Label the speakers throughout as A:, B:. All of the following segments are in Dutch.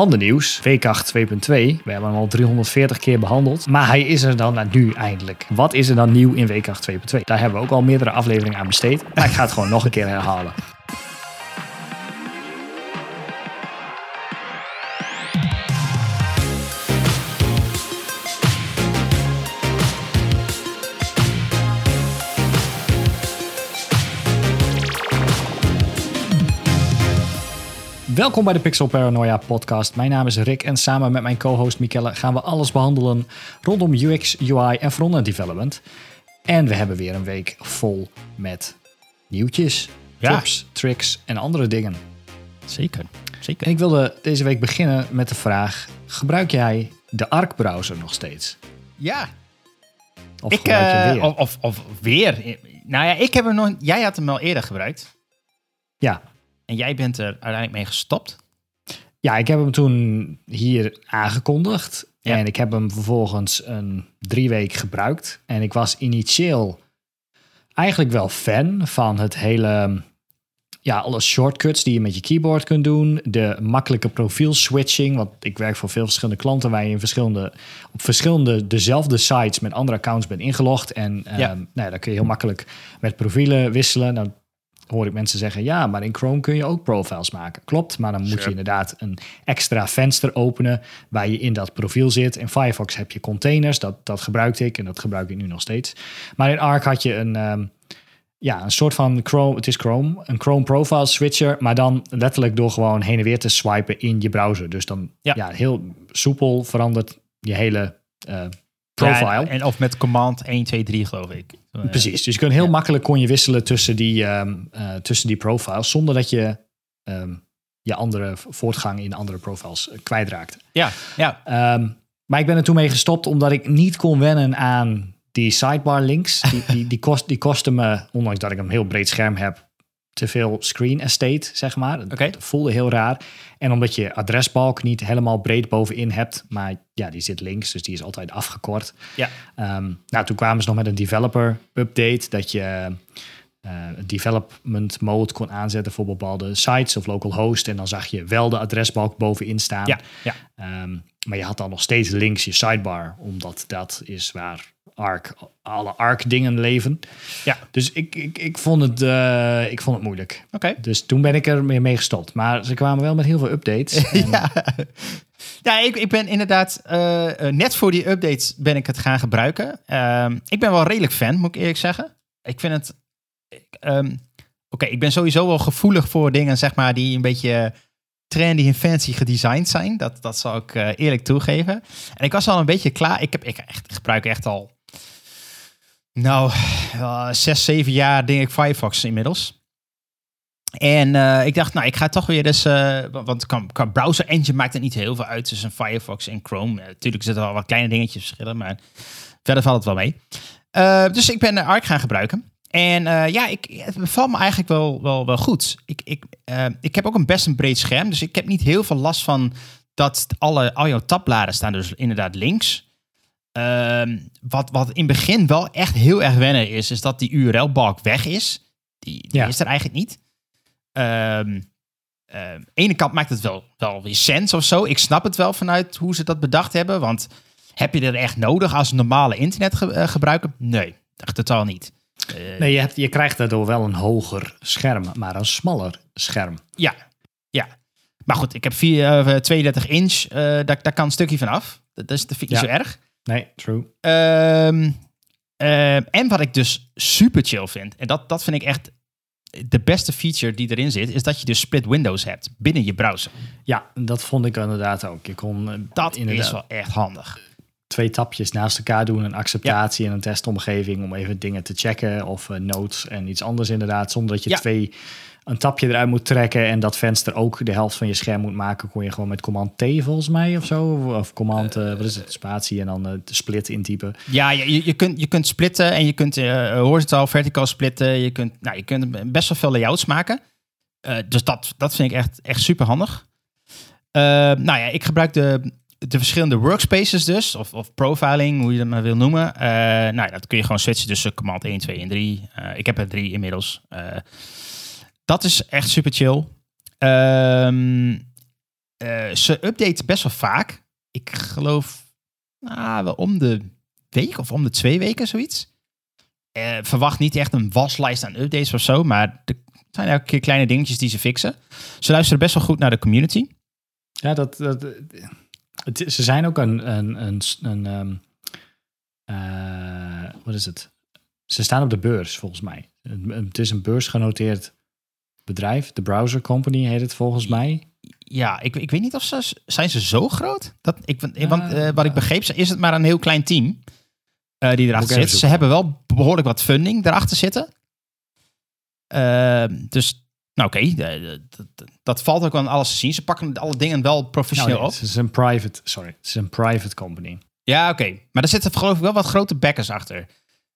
A: Ander nieuws, Weekracht 2.2. We hebben hem al 340 keer behandeld. Maar hij is er dan nu eindelijk. Wat is er dan nieuw in Weekracht 2.2? Daar hebben we ook al meerdere afleveringen aan besteed. Maar ik ga het gewoon nog een keer herhalen. Welkom bij de Pixel Paranoia podcast. Mijn naam is Rick en samen met mijn co-host Mikelle gaan we alles behandelen rondom UX, UI en frontend development. En we hebben weer een week vol met nieuwtjes,
B: Ja.
A: tips, tricks en andere dingen.
B: Zeker, zeker.
A: En ik wilde deze week beginnen met de vraag: gebruik jij de Arc-browser nog steeds?
B: Ja,
A: Of
B: ik,
A: gebruik je
B: eh,
A: weer?
B: of, of, of weer. Nou ja, ik heb hem nog. Jij had hem al eerder gebruikt.
A: Ja.
B: En jij bent er uiteindelijk mee gestopt.
A: ja, ik heb hem toen hier aangekondigd.
B: Ja.
A: En ik heb hem vervolgens een drie weken gebruikt. En ik was initieel eigenlijk wel fan van het hele... Ja, alle shortcuts die je met je keyboard kunt doen. De makkelijke profiel switching. Want ik werk voor veel verschillende klanten... waar je in verschillende, op verschillende dezelfde sites met andere accounts bent ingelogd. En ehm,
B: Ja.
A: nou ja, dan kun je heel makkelijk met profielen wisselen. Dan hoor ik mensen zeggen... ja, maar in Chrome kun je ook profiles maken. Klopt, maar dan moet
B: Sure.
A: je inderdaad een extra venster openen... waar je in dat profiel zit. In Firefox heb je containers. Dat, dat gebruikte ik en dat gebruik ik nu nog steeds. Maar in Arc had je een... ehm, ja, een soort van Chrome, het is Chrome, een Chrome profile switcher, maar dan letterlijk door gewoon heen en weer te swipen in je browser. Dus dan ja,
B: Ja.
A: heel soepel verandert je hele eh, profile.
B: Ja, en, en of met command 1, 2, 3 geloof ik. Ja.
A: Precies, dus je kunt heel makkelijk kon je wisselen tussen die, ehm, eh, tussen die profiles, zonder dat je ehm, je andere voortgang in andere profiles eh, kwijtraakte.
B: Ja, ja.
A: Ehm, maar ik ben er toen mee gestopt omdat ik niet kon wennen aan die sidebar links. Die, die, die, kost, die kostten me, ondanks dat ik een heel breed scherm heb, te veel screen estate, zeg maar. Het
B: Oké.
A: voelde heel raar. En omdat je adresbalk niet helemaal breed bovenin hebt, maar ja, die zit links, dus die is altijd afgekort.
B: Ja.
A: Ehm, nou, toen kwamen ze nog met een developer update, dat je development mode kon aanzetten voor bepaalde sites of local host. En dan zag je wel de adresbalk bovenin staan.
B: Ja, ja.
A: Ehm, maar je had dan nog steeds links je sidebar, omdat dat is waar Arc, alle Arc dingen leven.
B: Ja.
A: Dus ik, ik, ik, vond het, eh, ik vond het moeilijk.
B: Oké.
A: Dus toen ben ik er mee gestopt. Maar ze kwamen wel met heel veel updates. En,
B: Ja, ja ik, ik ben inderdaad eh, eh, net voor die updates ben ik het gaan gebruiken. Ehm, ik ben wel redelijk fan, moet ik eerlijk zeggen. Ik vind het. Ehm, Oké, ik ben sowieso wel gevoelig voor dingen, zeg maar, die een beetje trendy en fancy gedesigned zijn. Dat, dat zal ik eh, eerlijk toegeven. En ik was al een beetje klaar. Ik, heb, ik echt, gebruik echt al, nou, zes, zeven jaar denk ik Firefox inmiddels. En eh, ik dacht, nou, ik ga toch weer wa- want qua, browser engine maakt het niet heel veel uit tussen Firefox en Chrome. Natuurlijk Tuurlijk zitten er wel wat kleine dingetjes verschillen, maar verder valt het wel mee. Dus ik ben Arc gaan gebruiken. En eh, ja, ik, het bevalt me eigenlijk wel, wel, wel goed. Ik, ik, eh, ik heb ook een best een breed scherm, dus ik heb niet heel veel last van dat alle, al jouw tabbladen staan dus inderdaad links. Ehm, wat, wat in het begin wel echt heel erg wennen is, is dat die URL-balk weg is. Die, die
A: Ja.
B: is er eigenlijk niet. Ehm ehm, ene kant maakt het wel, wel weer sens of zo. Ik snap het wel vanuit hoe ze dat bedacht hebben. Want heb je er echt nodig als normale internetgebruiker? Nee, echt totaal niet. Eh,
A: nee, je, hebt, je krijgt daardoor wel een hoger scherm, maar een smaller scherm.
B: Ja, ja. Maar goed, ik heb vier, eh, 32 inch. eh daar, daar kan een stukje van af. Dat, dat is dat vind ik niet zo erg.
A: Nee, true.
B: Ehm, ehm, en wat ik dus super chill vind, en dat, dat vind ik echt de beste feature die erin zit, is dat je dus split windows hebt binnen je browser.
A: Ja, dat vond ik inderdaad ook. Je kon eh,
B: Dat
A: inderdaad
B: is wel echt handig.
A: Twee tapjes naast elkaar doen. Een acceptatie en een testomgeving om even dingen te checken. Of eh, notes en iets anders inderdaad. Zonder dat je
B: Ja.
A: twee een tapje eruit moet trekken en dat venster ook de helft van je scherm moet maken. Kon je gewoon met command T volgens mij of zo. Of command, eh, wat is het, spatie en dan eh, de split intypen.
B: Ja, je, je, kunt, je kunt splitten en je kunt eh, horizontaal, verticaal splitten. Je kunt, nou, je kunt best wel veel layouts maken. Eh, dus dat, dat vind ik echt, echt super handig. Eh, nou ja, ik gebruik de, de verschillende workspaces dus, of, of profiling, hoe je dat maar wil noemen. Eh, nou, ja, dat kun je gewoon switchen tussen command 1, 2 en 3. Eh, ik heb er drie inmiddels. Eh, dat is echt super chill. Ehm, eh, ze updaten best wel vaak. Ik geloof nou, wel om de week of om de twee weken zoiets. Verwacht niet echt een waslijst aan updates of zo, maar er zijn elke keer kleine dingetjes die ze fixen. Ze luisteren best wel goed naar de community.
A: Ja, dat, dat, het, ze zijn ook een, een, een, een ehm, eh, wat is het? Ze staan op de beurs, volgens mij. Het, is een beursgenoteerd bedrijf. De Browser Company heet het volgens mij.
B: Ja, ik, ik weet niet of ze... Zijn ze zo groot? Dat, ik, want
A: Ah,
B: eh, wat ik begreep, is het maar een heel klein team eh, die erachter zit. Ze hebben wel behoorlijk wat funding erachter zitten. Ehm, dus, nou oké, eh, dat, dat- dat valt ook wel aan alles te zien. Ze pakken alle dingen wel professioneel
A: Nou,
B: op.
A: het is een private, sorry, het is een private company.
B: Ja, oké. Maar er zitten geloof ik wel wat grote backers achter.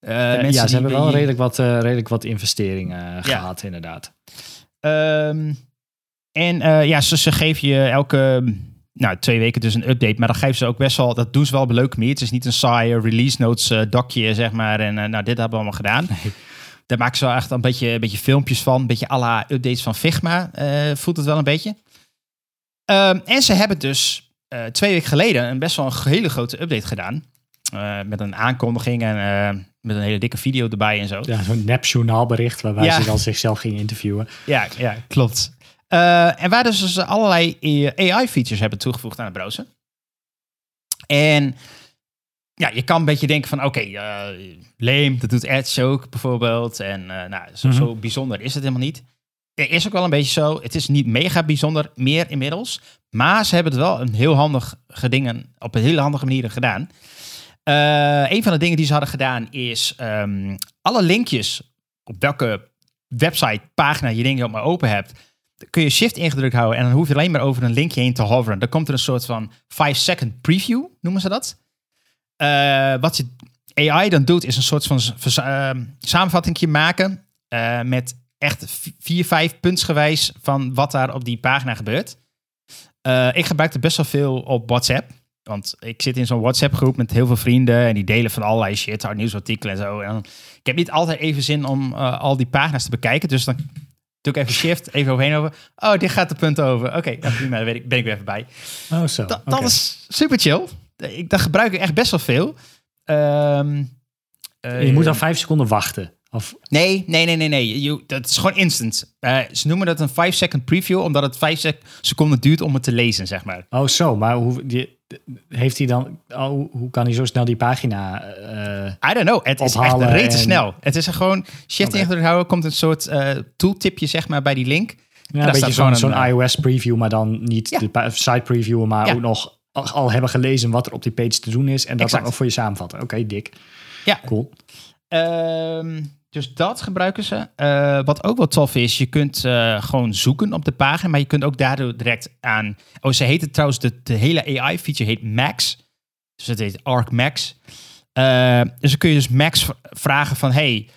B: Eh,
A: Eh,
B: mensen
A: ja, ze hebben wel redelijk wat, eh, redelijk wat investeringen gehad, inderdaad.
B: Ehm, en eh, ja, ze, ze geven je elke nou, twee weken dus een update. Maar dan geven ze ook best wel, dat doen ze wel op een leuke manier. Het is niet een saaie release notes eh dokje, zeg maar. En eh, nou, dit hebben we allemaal gedaan. Daar maken ze wel echt een beetje, een beetje filmpjes van. Een beetje à la updates van Figma. eh, voelt het wel een beetje. Ehm, en ze hebben dus eh, twee weken geleden een best wel een hele grote update gedaan. Eh, met een aankondiging en met een hele dikke video erbij en zo.
A: Ja, zo'n nep journaalbericht waarbij
B: Ja.
A: ze dan zichzelf gingen interviewen.
B: Ja, ja klopt. En waar dus, dus allerlei AI-features hebben toegevoegd aan de browser. En ja, je kan een beetje denken van, oké, eh lame, dat doet Edge ook bijvoorbeeld. En eh, nou, zo,
A: Mhm.
B: zo bijzonder is het helemaal niet. Het is ook wel een beetje zo, het is niet mega bijzonder meer inmiddels. Maar ze hebben het wel een heel handige dingen, op een hele handige manier gedaan. Eh, een van de dingen die ze hadden gedaan is ehm, alle linkjes op welke website, pagina je ding ook maar open hebt, kun je shift ingedrukt houden en dan hoef je alleen maar over een linkje heen te hoveren. Dan komt er een soort van 5-second preview, noemen ze dat. Eh, wat je AI dan doet, is een soort van vers- ehm, samenvattingje maken eh, met echt vier, vijf puntsgewijs van wat daar op die pagina gebeurt. Eh, ik gebruik het best wel veel op WhatsApp. Want ik zit in zo'n WhatsApp-groep met heel veel vrienden en die delen van allerlei shit, hard nieuwsartikelen en zo. En ik heb niet altijd even zin om al die pagina's te bekijken, dus dan doe ik even shift, even overheen over. Oh, dit gaat de punt over. Oké, nou prima, dan weet ik, ben ik weer even bij.
A: Oh, zo.
B: Dat is super chill. Ik, dat gebruik ik echt best wel veel. Ehm,
A: Je moet dan vijf seconden wachten. Of,
B: Nee, nee, nee, nee, nee. Dat is gewoon instant. Eh, ze noemen dat een 5-second preview, omdat het 5 sec- seconden duurt om het te lezen, zeg maar.
A: oh, zo. Maar hoe, die, heeft hij dan... Oh, hoe- kan hij zo snel die pagina... eh,
B: I don't know. Het is echt rete
A: en-
B: snel. Het is er gewoon shift ingedrukt houden, komt een soort eh, tooltipje, zeg maar, bij die link.
A: ja, een beetje zo'n
B: eh,
A: iOS preview, maar dan niet
B: Ja.
A: de site preview, maar
B: Ja.
A: ook nog al, al hebben gelezen wat er op die page te doen is. En dat
B: Exact.
A: dan ook voor je samenvatten. Oké, dik.
B: Ja.
A: Cool.
B: Ehm, dus dat gebruiken ze. Eh, wat ook wel tof is, je kunt eh, gewoon zoeken op de pagina, maar je kunt ook daardoor direct aan. Oh, ze heet het trouwens, de, de hele AI-feature heet Max. Dus het heet Arc Max. Eh, dus dan kun je dus Max vragen van, hey,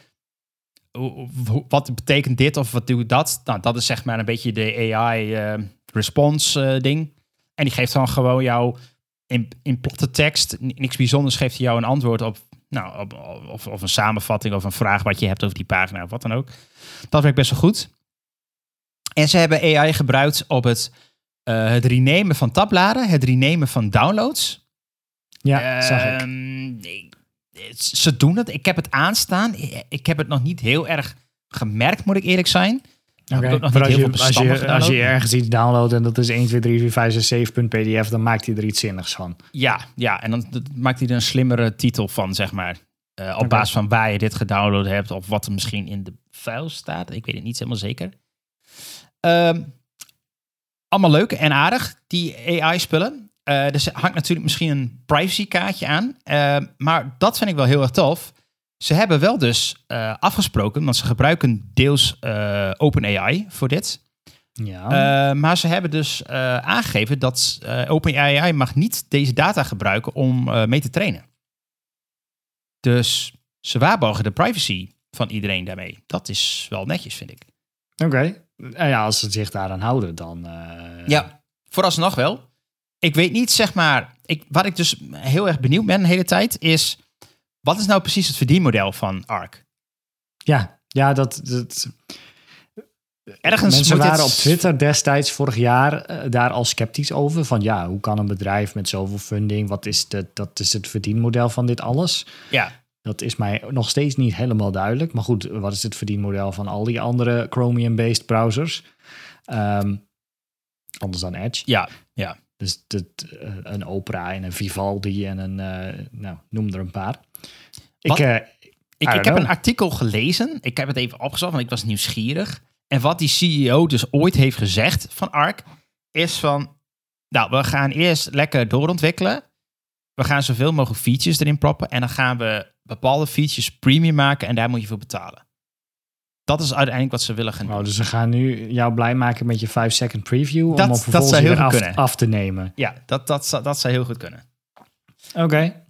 B: wat betekent dit of wat doet dat? Nou, dat is zeg maar een beetje de AI-response-ding. En die geeft dan gewoon jou in, in platte tekst, ni- niks bijzonders, geeft hij jou een antwoord op nou, op, of, of een samenvatting of een vraag wat je hebt over die pagina of wat dan ook. Dat werkt best wel goed. En ze hebben AI gebruikt op het, eh, het renemen van tabbladen, het renemen van downloads.
A: Ja, zag ik.
B: Ze doen het. Ik heb het aanstaan. Ik heb het nog niet heel erg gemerkt, moet ik eerlijk zijn. Nog niet
A: als
B: heel
A: je,
B: veel
A: als,
B: bestanden
A: je, als je
B: gedownload.
A: ergens iets downloadt en dat is 1, 2, 3, 4, 5, 6, 7.pdf, dan maakt hij er iets zinnigs van.
B: Ja, ja, en dan maakt hij er een slimmere titel van, zeg maar. Eh, op basis van waar je dit gedownload hebt of wat er misschien in de file staat. Ik weet het niet helemaal zeker. Ehm, allemaal leuk en aardig, die AI-spullen. Eh er hangt natuurlijk misschien een privacy-kaartje aan. Eh, maar dat vind ik wel heel erg tof. Ze hebben wel dus eh, afgesproken, want ze gebruiken deels eh OpenAI voor dit.
A: Ja.
B: Eh, maar ze hebben dus aangegeven dat OpenAI mag niet deze data gebruiken om mee te trainen. Dus ze waarborgen de privacy van iedereen daarmee. Dat is wel netjes, vind ik.
A: Oké. En ja, als ze zich daaraan houden, dan...
B: Ja, vooralsnog wel. Ik weet niet, zeg maar, ik, wat ik dus heel erg benieuwd ben de hele tijd is, wat is nou precies het verdienmodel van ARC?
A: Ja, ja dat, dat...
B: Ergens
A: Mensen waren op Twitter destijds vorig jaar eh, daar al sceptisch over. Van ja, hoe kan een bedrijf met zoveel funding, wat is, de, dat is het verdienmodel van dit alles?
B: Ja,
A: Dat is mij nog steeds niet helemaal duidelijk. Maar goed, wat is het verdienmodel van al die andere Chromium-based browsers? Ehm, anders dan Edge.
B: ja, ja.
A: Dus dat, eh, een Opera en een Vivaldi en een, eh, nou, noem er een paar. Ik,
B: Wat?
A: eh,
B: Ik, ik
A: don't
B: heb een artikel gelezen. Ik heb het even opgezocht, want ik was nieuwsgierig. En wat die CEO dus ooit heeft gezegd van ARC, is van... Nou, we gaan eerst lekker doorontwikkelen. We gaan zoveel mogelijk features erin proppen. En dan gaan we bepaalde features premium maken en daar moet je voor betalen. Dat is uiteindelijk wat ze willen gaan doen.
A: oh, dus ze gaan nu jou blij maken met je 5-second preview.
B: Dat-
A: om
B: dat
A: vervolgens
B: zou heel goed
A: af,
B: kunnen.
A: af te nemen.
B: Ja, dat, dat, zou- dat zou heel goed kunnen.
A: Oké.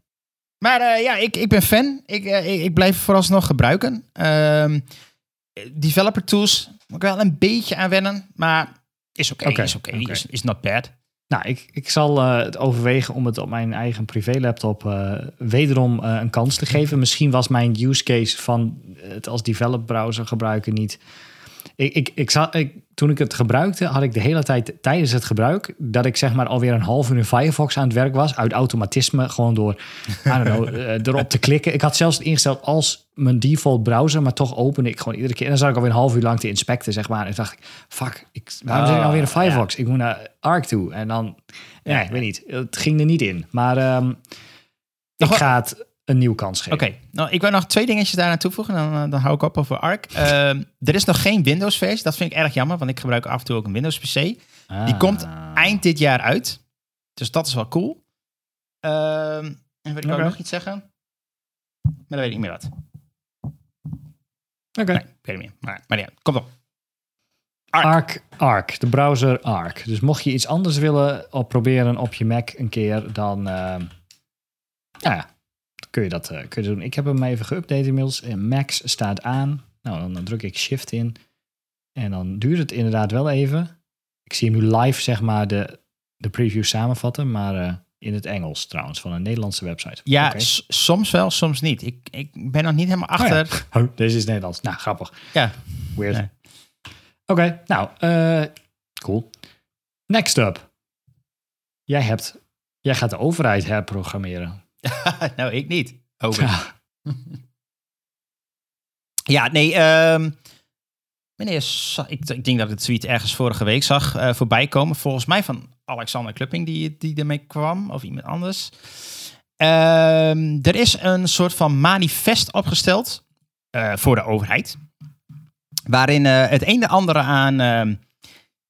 B: Maar eh, ja, ik, ik ben fan. Ik, eh, ik, ik blijf vooralsnog gebruiken. Ehm, developer tools moet ik wel een beetje aan wennen, maar is oké, is oké, is, is not bad.
A: Nou, ik, ik zal eh, het overwegen om het op mijn eigen privélaptop eh wederom een kans te geven. Misschien was mijn use case van het als develop browser gebruiken niet. Ik, ik, ik, zat, ik, toen ik het gebruikte, had ik de hele tijd tijdens het gebruik dat ik zeg maar alweer een half uur in Firefox aan het werk was. Uit automatisme, gewoon door I don't know, eh, erop te klikken. Ik had zelfs het ingesteld als mijn default browser, maar toch opende ik gewoon iedere keer. En dan zat ik alweer een half uur lang te inspecten, zeg maar. En dacht ik, fuck, ik, waarom zit ik nou weer in Firefox? Ik moet naar Arc toe. En dan, ja, ik weet niet. Het ging er niet in. Maar ehm, ik ga het een nieuwe kans geven.
B: Oké, nou, ik wil nog twee dingetjes daaraan toevoegen, dan, eh, dan hou ik op over Arc. Ehm, er is nog geen Windows-versie, dat vind ik erg jammer, want ik gebruik af en toe ook een Windows-PC. Die
A: Ah.
B: komt eind dit jaar uit, dus dat is wel cool. Ehm, en wil ik ook nog iets zeggen? Maar dat weet ik niet meer wat.
A: Oké.
B: Nee, ik weet het niet meer. Maar, maar ja, komt op.
A: Arc, Arc, de browser Arc. Dus mocht je iets anders willen op proberen op je Mac een keer, dan ehm, ja, ja, dan kun je dat eh, kun je doen. Ik heb hem even geüpdate inmiddels. En Max staat aan. Nou, dan, druk ik Shift in. En dan duurt het inderdaad wel even. Ik zie hem nu live, zeg maar, de, de preview samenvatten. Maar eh, in het Engels trouwens, van een Nederlandse website.
B: Ja, soms wel, soms niet. Ik, ik ben nog niet helemaal
A: Oh ja.
B: achter.
A: Oh, deze is Nederlands. Nou, grappig.
B: ja.
A: Weird.
B: Nee.
A: Oké, nou, eh, cool. Next up. Jij hebt, jij gaat de overheid herprogrammeren.
B: nou, ik niet. Oh,
A: Ja.
B: Ja, nee. ehm meneer, ik, ik denk dat ik het tweet ergens vorige week zag eh, voorbij komen. Volgens mij van Alexander Klupping die, die ermee kwam. Of iemand anders. Ehm, er is een soort van manifest opgesteld eh, voor de overheid. Waarin eh, het een de andere aan ehm,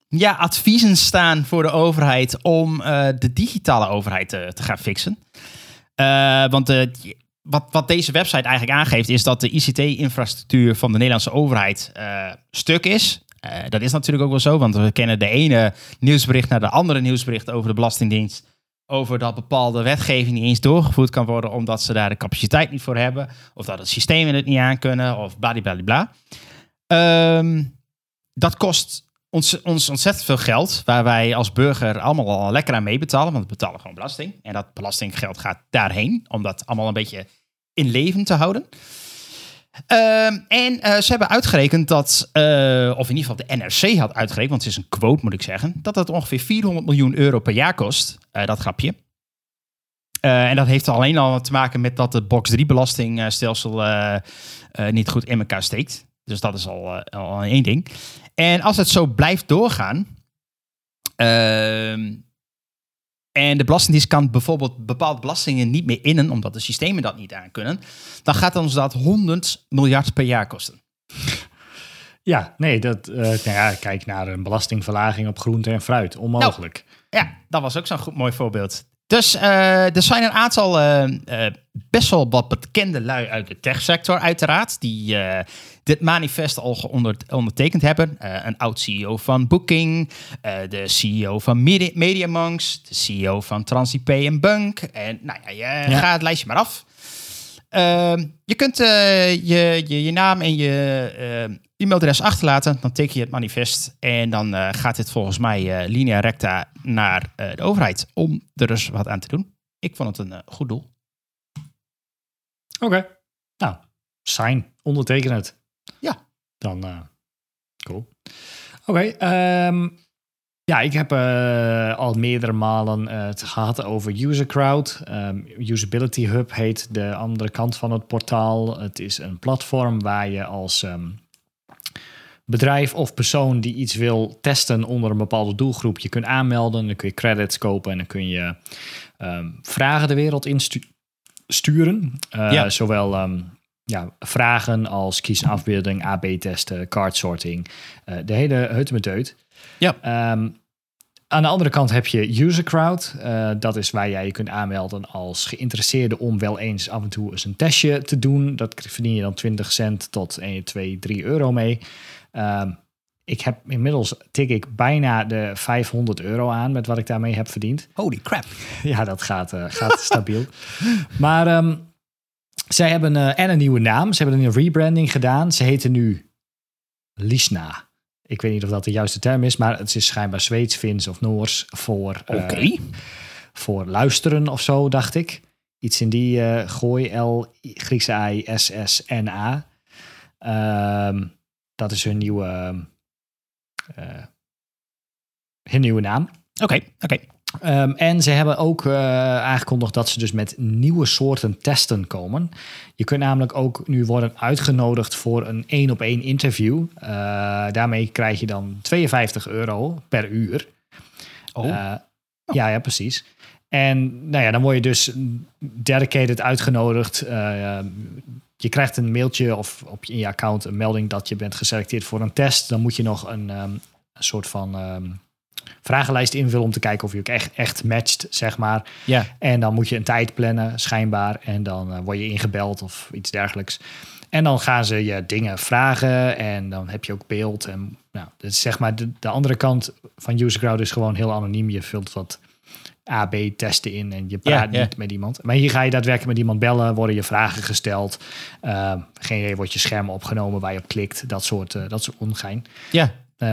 B: ja, adviezen staan voor de overheid om de digitale overheid te, te gaan fixen. Eh, want eh, wat, wat deze website eigenlijk aangeeft, is dat de ICT-infrastructuur van de Nederlandse overheid eh, stuk is. Dat is natuurlijk ook wel zo, want we kennen de ene nieuwsbericht naar de andere nieuwsbericht over de Belastingdienst. Over dat bepaalde wetgeving niet eens doorgevoerd kan worden, omdat ze daar de capaciteit niet voor hebben. Of dat het systemen het niet aan kunnen, of bladibladibla. Ehm dat kost ons, ons ontzettend veel geld, waar wij als burger allemaal al lekker aan meebetalen, want we betalen gewoon belasting. En dat belastinggeld gaat daarheen, om dat allemaal een beetje in leven te houden. Ehm, en eh, ze hebben uitgerekend dat, eh, of in ieder geval de NRC had uitgerekend, want het is een quote moet ik zeggen, dat het ongeveer 400 miljoen euro per jaar kost, eh, dat grapje. En dat heeft alleen al te maken met dat het box 3 belastingstelsel niet goed in elkaar steekt. Dus dat is al, al één ding. En als het zo blijft doorgaan. ehm, en de Belastingdienst kan bijvoorbeeld bepaalde belastingen niet meer innen, omdat de systemen dat niet aankunnen. Dan gaat ons dat 100 miljard per jaar kosten.
A: Ja, nee, dat, eh, nou ja, kijk naar een belastingverlaging op groente en fruit. Onmogelijk.
B: Ja, dat was ook zo'n goed mooi voorbeeld. Dus eh, er zijn een aantal eh, best wel wat bekende lui uit de techsector uiteraard, die dit manifest al ondertekend hebben. Eh, een oud CEO van Booking, eh, de CEO van Medi- MediaMonks, de CEO van TransIP en Bunk. En nou ja, je
A: Ja.
B: gaat het lijstje maar af. Ehm, je kunt eh, je, je, je naam en je e-mailadres achterlaten. Dan teken je het manifest. En dan gaat dit volgens mij linea recta naar de overheid. Om er dus wat aan te doen. Ik vond het een goed doel.
A: Oké. Nou, sign, onderteken het. Dan eh, Cool. Oké, ehm, ja, ik heb eh, al meerdere malen eh, het gehad over UserCrowd. Um, Usability Hub heet de andere kant van het portaal. Het is een platform waar je als ehm, bedrijf of persoon die iets wil testen onder een bepaalde doelgroep, je kunt aanmelden. Dan kun je credits kopen en dan kun je vragen de wereld insturen. Uh, ja. Zowel ja, vragen als kies een afbeelding, AB-testen, card sorting. Uh, de hele heutemeteut.
B: Ja.
A: Um, aan de andere kant heb je UserCrowd. Uh, dat is waar jij je kunt aanmelden als geïnteresseerde om wel eens af en toe eens een testje te doen. Dat verdien je dan 20 cent tot 1, 2, 3 euro mee. Um, ik heb inmiddels tik ik bijna de 500 euro aan met wat ik daarmee heb verdiend.
B: Holy crap.
A: Ja, dat gaat, uh, gaat stabiel. Maar um, zij hebben uh, en een nieuwe naam. Ze hebben een rebranding gedaan. Ze heten nu Lisna. Ik weet niet of dat de juiste term is, maar het is schijnbaar Zweeds, Fins of Noors voor,
B: uh,
A: voor luisteren of zo, dacht ik. Iets in die uh, gooi, L, Griekse I, S, S, N, A. Uh, dat is hun nieuwe, hun nieuwe naam.
B: Oké, oké.
A: Um, en ze hebben ook uh, aangekondigd dat ze dus met nieuwe soorten testen komen. Je kunt namelijk ook nu worden uitgenodigd voor een één op één interview. Uh, daarmee krijg je dan 52 euro per uur.
B: Oh. Uh,
A: oh. Ja, ja, precies. En nou ja, dan word je dus dedicated uitgenodigd. je krijgt een mailtje of op je, in je account een melding dat je bent geselecteerd voor een test. Dan moet je nog een, um, een soort van um, vragenlijst invullen om te kijken of je ook echt, echt matcht, zeg maar.
B: Ja.
A: En dan moet je een tijd plannen, schijnbaar. En dan uh, word je ingebeld of iets dergelijks. En dan gaan ze je dingen vragen en dan heb je ook beeld. En nou, dus zeg maar de, de andere kant van UserCrowd is gewoon heel anoniem. Je vult wat AB-testen in en je praat niet met iemand. Maar hier ga je daadwerkelijk met iemand bellen, worden je vragen gesteld. Uh, geen idee, wordt je scherm opgenomen waar je op klikt. Dat soort, uh, dat soort ongein.
B: Ja.
A: Uh,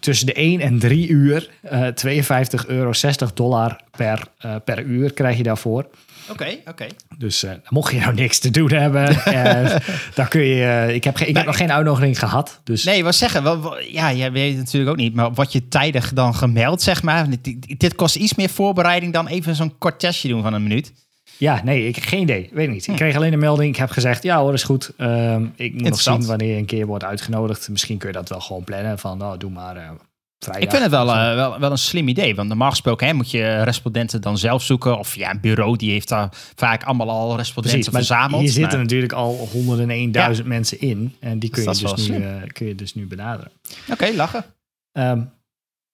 A: tussen de 1 en 3 uur. Uh, 52 euro, 60 dollar per, uh, per uur krijg je daarvoor.
B: Oké, okay, oké. Okay.
A: Dus uh, mocht je nou niks te doen hebben, dan kun je. ik heb, ge- ik heb nog geen uitnodiging gehad. Dus.
B: Nee, wat zeggen? Wel, wel, ja, jij weet het natuurlijk ook niet. Maar wat je tijdig dan gemeld, zeg maar. Dit, dit kost iets meer voorbereiding dan even zo'n kort testje doen van een minuut.
A: Ja, nee, ik geen idee. Weet niet. Hm. Ik kreeg alleen een melding. Ik heb gezegd, ja hoor, is goed. Um, ik moet nog zien wanneer je een keer wordt uitgenodigd. Misschien kun je dat wel gewoon plannen. Van, nou, doe maar uh, vrijdag.
B: Ik vind het wel, uh, wel, wel een slim idee. Want normaal gesproken hè, moet je respondenten dan zelf zoeken. Of ja, een bureau die heeft daar vaak allemaal al respondenten
A: Precies,
B: verzameld.
A: Hier zitten
B: maar...
A: natuurlijk al 101.000 ja. mensen in. En die kun je, dus nu, uh, kun je dus nu benaderen.
B: Oké, okay, lachen.
A: Um,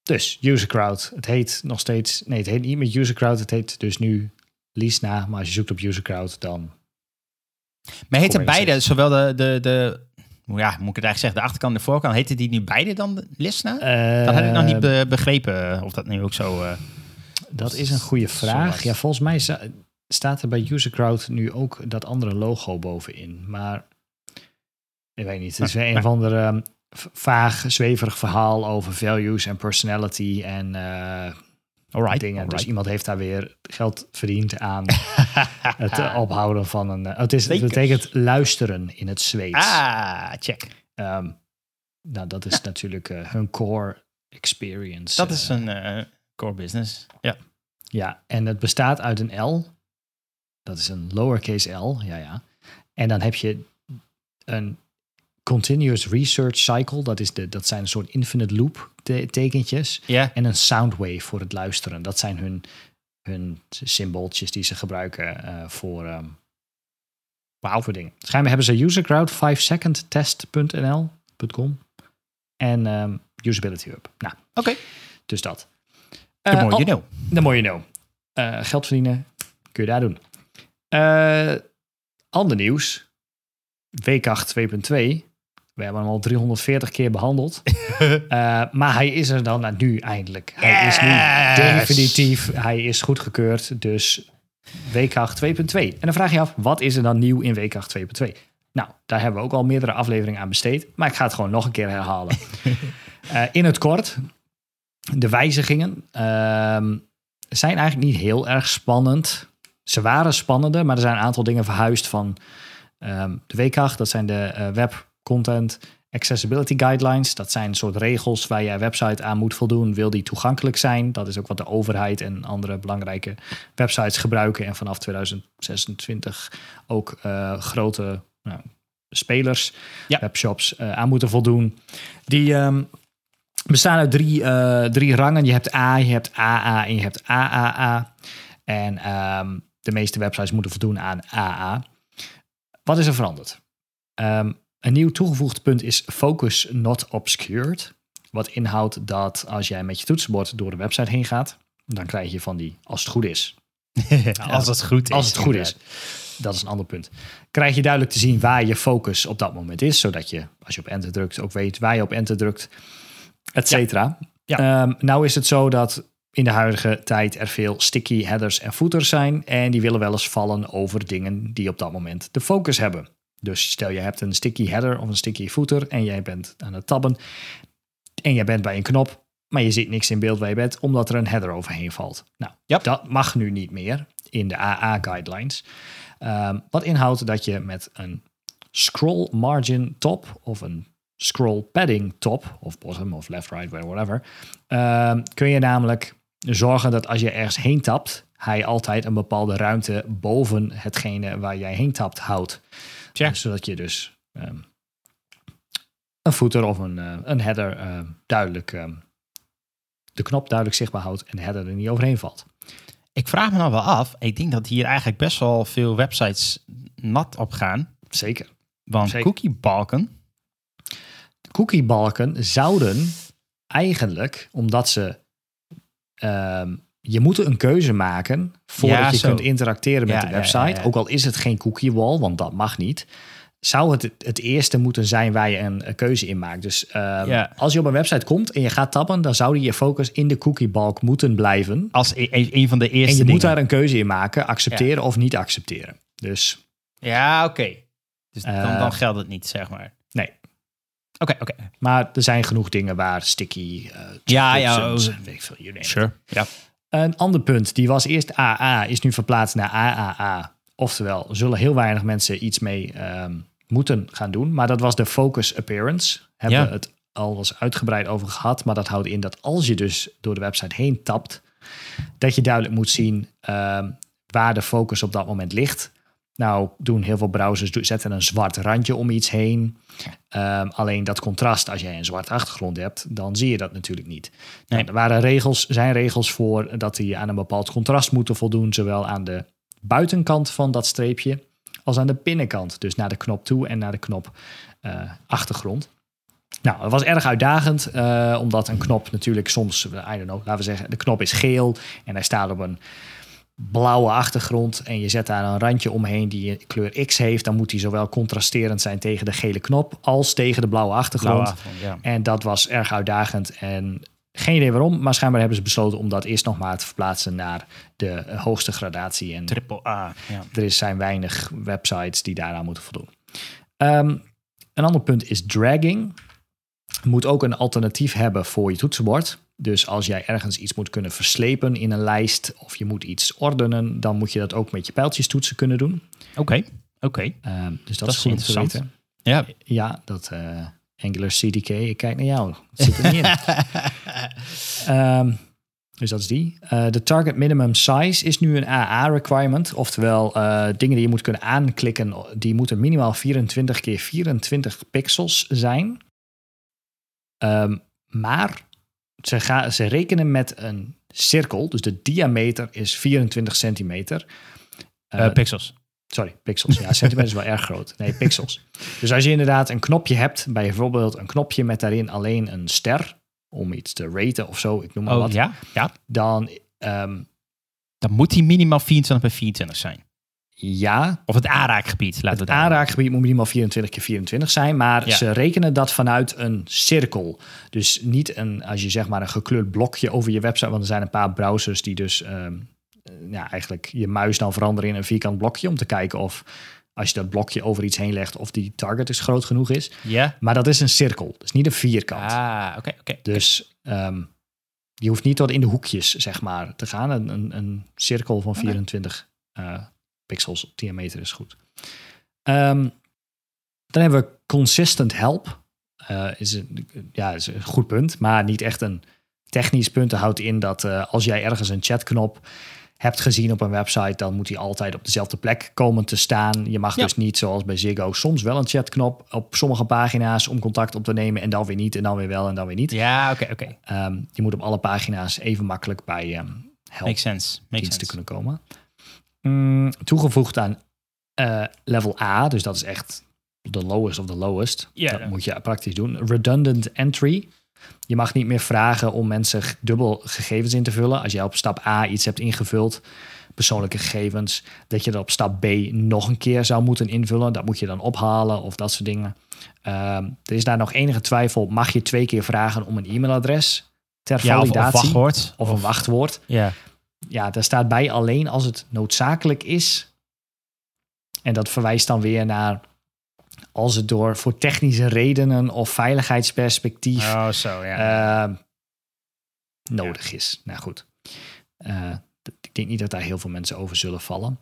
A: dus UserCrowd. Het heet nog steeds... Nee, het heet niet meer UserCrowd. Het heet dus nu Lisna. Maar als je zoekt op UserCrowd, dan...
B: Maar heten beide, zowel de, de, de ja, moet ik het eigenlijk zeggen, de achterkant en de voorkant, heette die nu beide dan Lisna?
A: Uh,
B: dat heb ik nog niet be begrepen of dat nu ook zo... Uh,
A: dat is een goede vraag. Ja, volgens mij staat er bij UserCrowd nu ook dat andere logo bovenin. Maar ik weet niet. Het is weer een van de um, vaag, zweverig verhaal over values en personality en uh,
B: alright,
A: dingen.
B: Alright.
A: Dus iemand heeft daar weer geld verdiend aan het uh, ophouden van een. Uh, het, is, het betekent luisteren in het Zweeds.
B: Ah, check.
A: Um, nou, dat is ja. natuurlijk uh, hun core experience.
B: Dat is een core business. Ja.
A: Ja, en het bestaat uit een L. Dat is een lowercase L. Ja, ja. En dan heb je een continuous research cycle. Dat, is de, dat zijn een soort infinite loop te tekentjes. En een soundwave voor het luisteren. Dat zijn hun, hun symbooltjes die ze gebruiken uh, voor, um, wow, voor dingen. Schijnbaar hebben ze usercrowd 5secondtest.nl.com en um, usability hub. Nou,
B: oké. Okay.
A: Dus dat.
B: De uh, more you know.
A: De more you know. Uh, geld verdienen kun je daar doen. Uh, ander nieuws. Weekracht 2.2. We hebben hem al 340 keer behandeld. uh, maar hij is er dan nou, nu eindelijk. Hij
B: yes!
A: is nu definitief. Hij is goedgekeurd. Dus Weekracht 2.2. En dan vraag je af, wat is er dan nieuw in Weekracht 2.2? Nou, daar hebben we ook al meerdere afleveringen aan besteed. Maar ik ga het gewoon nog een keer herhalen. uh, in het kort, de wijzigingen uh, zijn eigenlijk niet heel erg spannend. Ze waren spannender, maar er zijn een aantal dingen verhuisd van um, de weekracht. Dat zijn de uh, webcontent accessibility guidelines. Dat zijn een soort regels waar je website aan moet voldoen. Wil die toegankelijk zijn? Dat is ook wat de overheid en andere belangrijke websites gebruiken. En vanaf 2026 ook uh, grote nou, spelers,
B: Ja.
A: webshops uh, aan moeten voldoen. Die um, bestaan uit drie, uh, drie rangen. Je hebt A, je hebt AA en je hebt AAA. En um, de meeste websites moeten voldoen aan AA. Wat is er veranderd? Um, een nieuw toegevoegd punt is Focus Not Obscured. Wat inhoudt dat als jij met je toetsenbord door de website heen gaat, dan krijg je van die, als het goed is.
B: als het goed is.
A: Als het goed is. Dat is een ander punt. Krijg je duidelijk te zien waar je focus op dat moment is, zodat je, als je op enter drukt, ook weet waar je op enter drukt, et cetera.
B: Ja.
A: Ja. Um, nou is het zo dat in de huidige tijd er veel sticky headers en footers zijn. En die willen wel eens vallen over dingen die op dat moment de focus hebben. Dus stel je hebt een sticky header of een sticky footer en jij bent aan het tabben. En jij bent bij een knop, maar je ziet niks in beeld waar je bent, omdat er een header overheen valt. Nou,
B: Yep.
A: dat mag nu niet meer in de AA-guidelines. Um, wat inhoudt dat je met een scroll margin top of een scroll padding top of bottom of left, right, whatever, um, kun je namelijk zorgen dat als je ergens heen tapt, hij altijd een bepaalde ruimte boven hetgene waar jij heen tapt houdt. Zodat je dus um, een footer of een, uh, een header uh, duidelijk, um, de knop duidelijk zichtbaar houdt en de header er niet overheen valt.
B: Ik vraag me nou wel af, ik denk dat hier eigenlijk best wel veel websites nat op gaan.
A: Zeker.
B: Want
A: Zeker.
B: cookiebalken.
A: Cookiebalken zouden eigenlijk, omdat ze. Um, je moet een keuze maken voordat
B: Ja,
A: je
B: zo.
A: kunt interacteren met
B: Ja,
A: de website. Ook al is het geen cookie wall, want dat mag niet. Zou het het eerste moeten zijn waar je een, een keuze in maakt. Dus um,
B: Ja.
A: als je op een website komt en je gaat tappen, dan zou je focus in de cookiebalk moeten blijven.
B: Als e- e- een van de eerste
A: En je
B: dingen.
A: moet daar een keuze in maken, accepteren of niet accepteren. Dus
B: Ja, oké. Dus dan,
A: Eh,
B: dan geldt het niet, zeg maar.
A: nee.
B: Oké, oké.
A: Maar er zijn genoeg dingen waar sticky, uh,
B: Ja, ja, oh.
A: weet ik veel, you name.
B: Sure. Ja.
A: Een ander punt, die was eerst AA, is nu verplaatst naar AAA. Oftewel, er zullen heel weinig mensen iets mee um, moeten gaan doen. Maar dat was de focus appearance. Hebben
B: Ja.
A: we het al eens uitgebreid over gehad. Maar dat houdt in dat als je dus door de website heen tapt, dat je duidelijk moet zien um, waar de focus op dat moment ligt. Nou, doen heel veel browsers zetten een zwart randje om iets heen. Um, alleen dat contrast, als jij een zwarte achtergrond hebt, dan zie je dat natuurlijk niet.
B: Nee.
A: Nou, er waren regels, zijn regels voor dat die aan een bepaald contrast moeten voldoen, zowel aan de buitenkant van dat streepje als aan de binnenkant. Dus naar de knop toe en naar de knop uh, achtergrond. Nou, dat was erg uitdagend, uh, omdat een knop natuurlijk soms, I don't know, laten we zeggen, de knop is geel en hij staat op een blauwe achtergrond en je zet daar een randje omheen die kleur X heeft, dan moet die zowel contrasterend zijn tegen de gele knop als tegen de blauwe achtergrond.
B: Blauwe achtergrond ja.
A: En dat was erg uitdagend en geen idee waarom, maar schijnbaar hebben ze besloten om dat eerst nog maar te verplaatsen naar de hoogste gradatie. En
B: Triple A. Ja.
A: er is zijn weinig websites die daaraan moeten voldoen. Um, een ander punt is dragging. Moet ook een alternatief hebben voor je toetsenbord. Dus als jij ergens iets moet kunnen verslepen in een lijst of je moet iets ordenen, dan moet je dat ook met je pijltjes toetsen kunnen doen.
B: Oké, okay. oké. Okay.
A: Um, dus dat,
B: dat
A: is goed
B: is
A: te weten.
B: Ja,
A: ja dat uh, Angular CDK, ik kijk naar jou. Dat zit er niet in. um, dus dat is die. Uh, de target minimum size is nu een AA requirement. Oftewel, uh, dingen die je moet kunnen aanklikken, die moeten minimaal 24 keer 24 pixels zijn. Um, maar ze, gaan, ze rekenen met een cirkel, dus de diameter is 24 centimeter.
B: Uh, pixels.
A: Sorry, pixels. Ja, centimeter is wel erg groot. Nee, pixels. Dus als je inderdaad een knopje hebt, bij bijvoorbeeld een knopje met daarin alleen een ster, om iets te raten of zo, ik noem maar
B: oh,
A: wat.
B: Ja, ja.
A: Dan, um,
B: dan moet die minimaal 24 bij 24 zijn.
A: Ja.
B: Of het aanraakgebied. Laten
A: het
B: we
A: aanraakgebied moet minimaal 24 keer 24 zijn, maar ja. ze rekenen dat vanuit een cirkel. Dus niet een, als je zeg maar een gekleurd blokje over je website, want er zijn een paar browsers die dus um, ja, eigenlijk je muis dan veranderen in een vierkant blokje om te kijken of als je dat blokje over iets heen legt of die target dus groot genoeg is.
B: Ja.
A: Maar dat is een cirkel, dus niet een vierkant.
B: Ah, oké, okay, oké. Okay,
A: dus um, je hoeft niet tot in de hoekjes zeg maar te gaan. Een, een, een cirkel van 24 okay. uh, pixels op diameter is goed. Um, dan hebben we consistent help. eh, is, een, ja, is een goed punt, maar niet echt een technisch punt. Het houdt in dat eh, als jij ergens een chatknop hebt gezien op een website, dan moet die altijd op dezelfde plek komen te staan. Je mag
B: Ja.
A: dus niet, zoals bij Ziggo, soms wel een chatknop op sommige pagina's om contact op te nemen en dan weer niet en dan weer wel en dan weer niet.
B: Ja, oké, oké.
A: Ehm, je moet op alle pagina's even makkelijk bij ehm help
B: Makes sense. Makes sense.
A: kunnen komen. Mm, toegevoegd aan eh, level A, dus dat is echt de lowest of the lowest.
B: Ja,
A: dat moet je praktisch doen. Redundant entry. Je mag niet meer vragen om mensen dubbel gegevens in te vullen. Als jij op stap A iets hebt ingevuld, persoonlijke gegevens, dat je dat op stap B nog een keer zou moeten invullen. Dat moet je dan ophalen of dat soort dingen. Ehm, er is daar nog enige twijfel. Mag je twee keer vragen om een e-mailadres ter
B: Ja, of, of
A: validatie?
B: wachtwoord.
A: of een wachtwoord
B: Ja.
A: Ja, daar staat bij alleen als het noodzakelijk is. En dat verwijst dan weer naar als het door voor technische redenen of veiligheidsperspectief
B: Oh, zo, ja.
A: eh, nodig is. Nou goed, Eh, ik denk niet dat daar heel veel mensen over zullen vallen.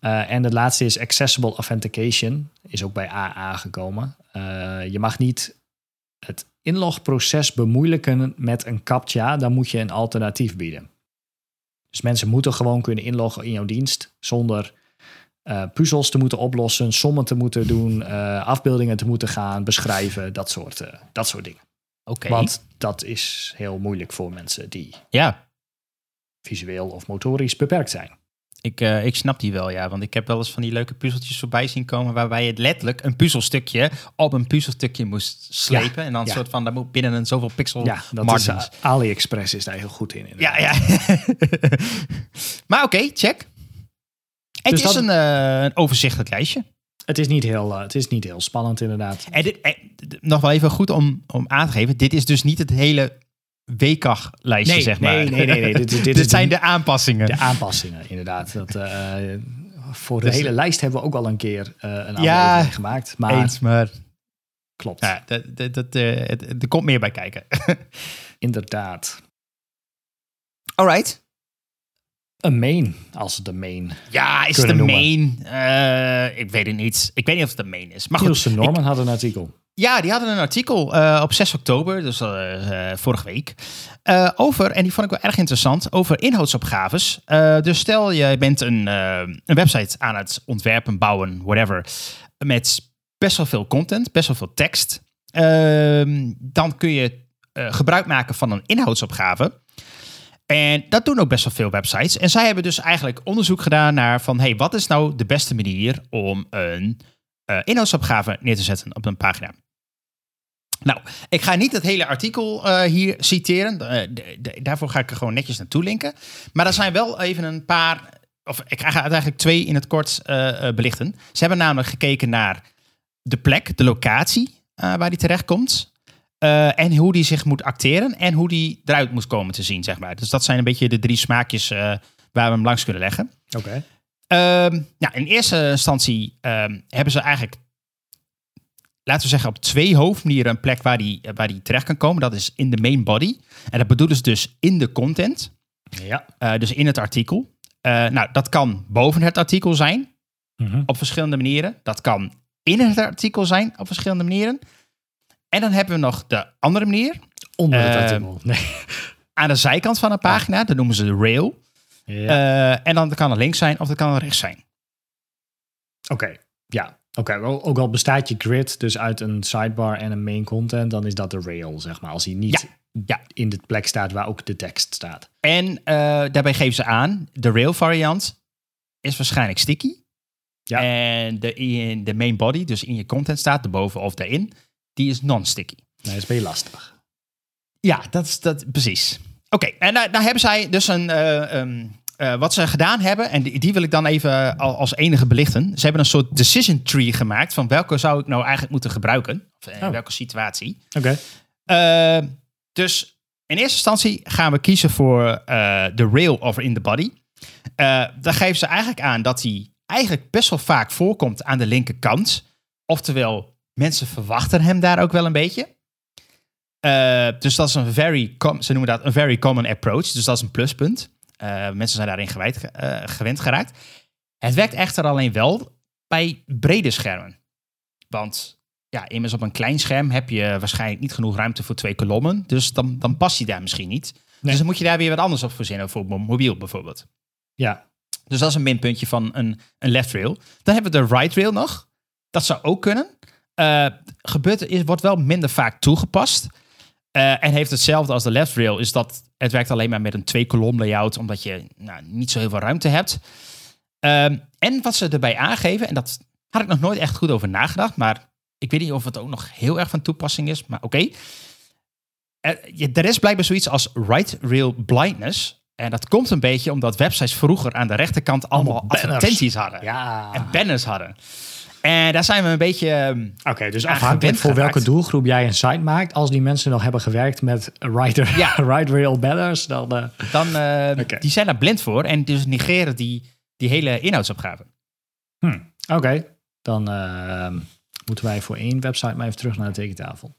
A: Eh, en het laatste is accessible authentication, is ook bij AA gekomen. Je mag niet het inlogproces bemoeilijken met een CAPTCHA, dan moet je een alternatief bieden. Dus mensen moeten gewoon kunnen inloggen in jouw dienst zonder eh, puzzels te moeten oplossen, sommen te moeten doen, eh, afbeeldingen te moeten gaan beschrijven, dat soort, eh, dat soort dingen.
B: Oké.
A: Want dat is heel moeilijk voor mensen die
B: Ja,
A: visueel of motorisch beperkt zijn.
B: Ik, eh, ik snap die wel, ja. Want ik heb wel eens van die leuke puzzeltjes voorbij zien komen... waarbij je letterlijk een puzzelstukje op een puzzelstukje moest slepen. en dan
A: ja.
B: soort van, daar moet binnen een zoveel pixel
A: Ja, dat is, eh, AliExpress is daar heel goed in.
B: Ja,
A: inderdaad.
B: ja. maar oké, check. Het
A: Dus
B: is
A: dat-
B: een, eh, een overzichtelijk lijstje.
A: Het, is niet heel, het is niet heel spannend inderdaad.
B: En dit, nog wel even goed om, om aan te geven. Dit is dus niet het hele WCAG-lijstje, zeg maar.
A: nee, nee, nee, nee. Dit, dit
B: zijn
A: de,
B: de aanpassingen.
A: de aanpassingen inderdaad. Dat, eh, voor de
B: Dus-
A: hele lijst hebben we ook al een keer eh, een
B: Ja,
A: gemaakt. Maar
B: Eens, maar
A: klopt,
B: ja, dat, dat, dat, eh, het- er komt meer bij kijken.
A: inderdaad.
B: Alright.
A: Een main, als het een main.
B: Ja, is het de main? Ik weet het niet. Ik weet niet of het de main is. Maar goed,
A: Norman had een artikel.
B: Ja, die hadden een artikel eh, op 6 oktober, dus eh, vorige week, over, en die vond ik wel erg interessant, over inhoudsopgaves. Dus stel je bent een, een website aan het ontwerpen, bouwen, whatever, met best wel veel content, best wel veel tekst. Ehm, dan kun je gebruik maken van een inhoudsopgave. En dat doen ook best wel veel websites. En zij hebben dus eigenlijk onderzoek gedaan naar van, hey, wat is nou de beste manier om een inhoudsopgave neer te zetten op een pagina? Nou, ik ga niet het hele artikel eh, hier citeren. Eh, daarvoor ga ik er gewoon netjes naartoe linken. Maar er zijn wel even een paar, of ik ga eigenlijk twee in het kort eh, belichten. Ze hebben namelijk gekeken naar de plek, de locatie waar die terechtkomt. en hoe die zich moet acteren en hoe die eruit moet komen te zien, zeg maar. Dus dat zijn een beetje de drie smaakjes waar we hem langs kunnen leggen.
A: Oké.
B: Ehm, nou, in eerste instantie ehm, hebben ze eigenlijk, laten we zeggen, op twee hoofdmanieren een plek waar die, waar die terecht kan komen. Dat is in de main body. En dat bedoelen ze dus in de content,
A: Ja.
B: eh, dus in het artikel. Eh, nou, dat kan boven het artikel zijn,
A: Mhm.
B: op verschillende manieren. Dat kan in het artikel zijn, op verschillende manieren. En dan hebben we nog de andere manier,
A: Onder het
B: Eh,
A: artikel. Nee.
B: aan de zijkant van een pagina. Dat noemen ze de rail.
A: Ja.
B: En dan kan het links zijn of dat kan het rechts zijn.
A: Oké, ja. Oké, wel- ook al bestaat je grid dus uit een sidebar en een main content, dan is dat de rail, zeg maar. Als hij niet
B: Ja.
A: in de plek staat waar ook de tekst staat.
B: En eh, daarbij geven ze aan, de rail variant is waarschijnlijk sticky.
A: Ja.
B: En de, in de main body, dus in je content staat, erboven of daarin, die is non-sticky.
A: Nee, dat is beetje lastig.
B: Ja, dat is dat, precies. Oké, en daar, daar hebben zij dus een, eh, ehm, eh, wat ze gedaan hebben, en die, die wil ik dan even al- als enige belichten. Ze hebben een soort decision tree gemaakt van welke zou ik nou eigenlijk moeten gebruiken, of in
A: Oh.
B: welke situatie.
A: Oké.
B: Eh, dus in eerste instantie gaan we kiezen voor eh, de rail over in the body. Eh dan geven ze eigenlijk aan dat die eigenlijk best wel vaak voorkomt aan de linkerkant. Oftewel, mensen verwachten hem daar ook wel een beetje. Eh, dus dat is een very, ze noemen dat een very common approach. Dus dat is een pluspunt. Eh, mensen zijn daarin gewijd, ge- eh, gewend geraakt. Het werkt echter alleen wel bij brede schermen. Want ja, immers op een klein scherm heb je waarschijnlijk niet genoeg ruimte voor twee kolommen. Dus dan, dan past die daar misschien niet. Dus dan moet je daar weer wat anders op verzinnen, voor mobiel bijvoorbeeld.
A: Ja.
B: Dus dat is een minpuntje van een, een left rail. Dan hebben we de right rail nog. Dat zou ook kunnen. Uh, gebeurt, is, wordt wel minder vaak toegepast. Uh, en heeft hetzelfde als de left rail, is dat het werkt alleen maar met een twee kolom layout, omdat je nou, niet zo heel veel ruimte hebt. Um, en wat ze erbij aangeven, en dat had ik nog nooit echt goed over nagedacht, maar ik weet niet of het ook nog heel erg van toepassing is, maar oké. Okay. Er, er is blijkbaar zoiets als right rail blindness. En dat komt een beetje omdat websites vroeger aan de rechterkant allemaal, allemaal advertenties hadden.
A: Ja.
B: En banners hadden. En daar zijn we een beetje.
A: Ehm, Oké, dus afhankelijk voor welke doelgroep jij een site maakt, als die mensen nog hebben gewerkt met writer, ja. right rail banners, dan. Uh...
B: dan uh, Die zijn daar blind voor en dus negeren die, die hele inhoudsopgave.
A: Hm. Oké, dan uh, moeten wij voor één website maar even terug naar de tekentafel.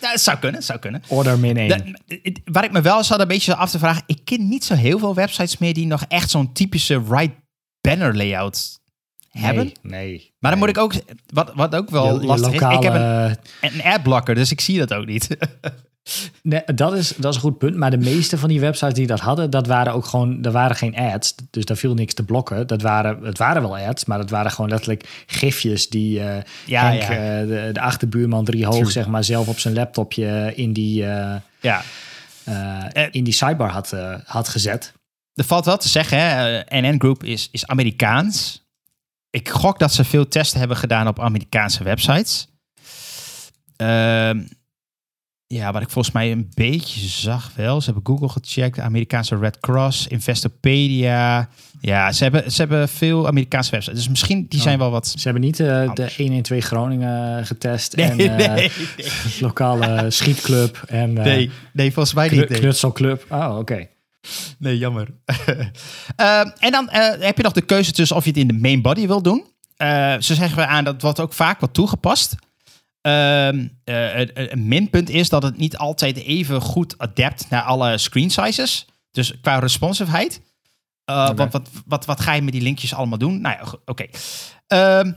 B: ja, het zou kunnen, zou kunnen.
A: Order min 1.
B: waar ik me wel zat een beetje af te vragen, ik ken niet zo heel veel websites meer die nog echt zo'n typische right banner layout hebben.
A: Nee.
B: Maar dan moet ik ook, wat, wat ook wel lastig is, ik heb een, een adblocker, dus ik zie dat ook niet.
A: nee, dat is, dat is een goed punt. Maar de meeste van die websites die dat hadden, dat waren ook gewoon, er waren geen ads. Dus daar viel niks te blokken. Dat waren, het waren wel ads, maar dat waren gewoon letterlijk gifjes die uh, ja, Henk, ja. Uh, de, de, achterbuurman drie hoog, zeg maar, zelf op zijn laptopje in die, uh, ja. in die sidebar had, had gezet.
B: Er valt wel te zeggen, hè? NN Group is, is Amerikaans ik gok dat ze veel testen hebben gedaan op Amerikaanse websites. Uh, ja, wat ik volgens mij een beetje zag wel. Ze hebben Google gecheckt, Amerikaanse Red Cross, Investopedia. Ja, ze hebben, ze hebben veel Amerikaanse websites. Dus misschien die zijn oh. wel wat.
A: Ze hebben niet uh, de 112 Groningen getest. Nee, en uh, nee, nee. lokale schietclub. En,
B: uh, nee, nee, volgens mij niet.
A: Knutselclub. Oh, oké.
B: Nee, jammer. uh, en dan uh, heb je nog de keuze tussen of je het in de main body wil doen. Uh, zo zeggen we aan, dat wordt ook vaak wat toegepast. Ehm, een minpunt is dat het niet altijd even goed adapt naar alle screen sizes. Dus qua responsiveheid. Okay. wat, wat, wat, wat ga je met die linkjes allemaal doen? Nou ja, oké. Okay. Ehm,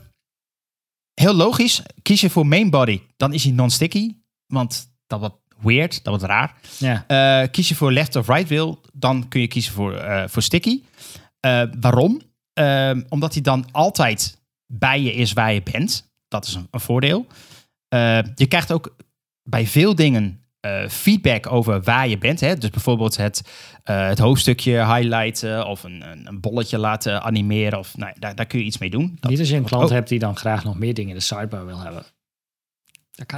B: heel logisch. Kies je voor main body, dan is hij non-sticky. Want dat wat weird, dat wordt raar. Ja. Uh, kies je voor left of right wil, dan kun je kiezen voor, uh, voor sticky. Uh, waarom? Omdat hij dan altijd bij je is waar je bent. Dat is een, een voordeel. je krijgt ook bij veel dingen feedback over waar je bent. Hè? Dus bijvoorbeeld het, het hoofdstukje highlighten of een, een, een, bolletje laten animeren. Of, nou, daar, daar kun je iets mee doen.
A: Niet als je een klant hebt die dan graag nog meer dingen in de sidebar wil hebben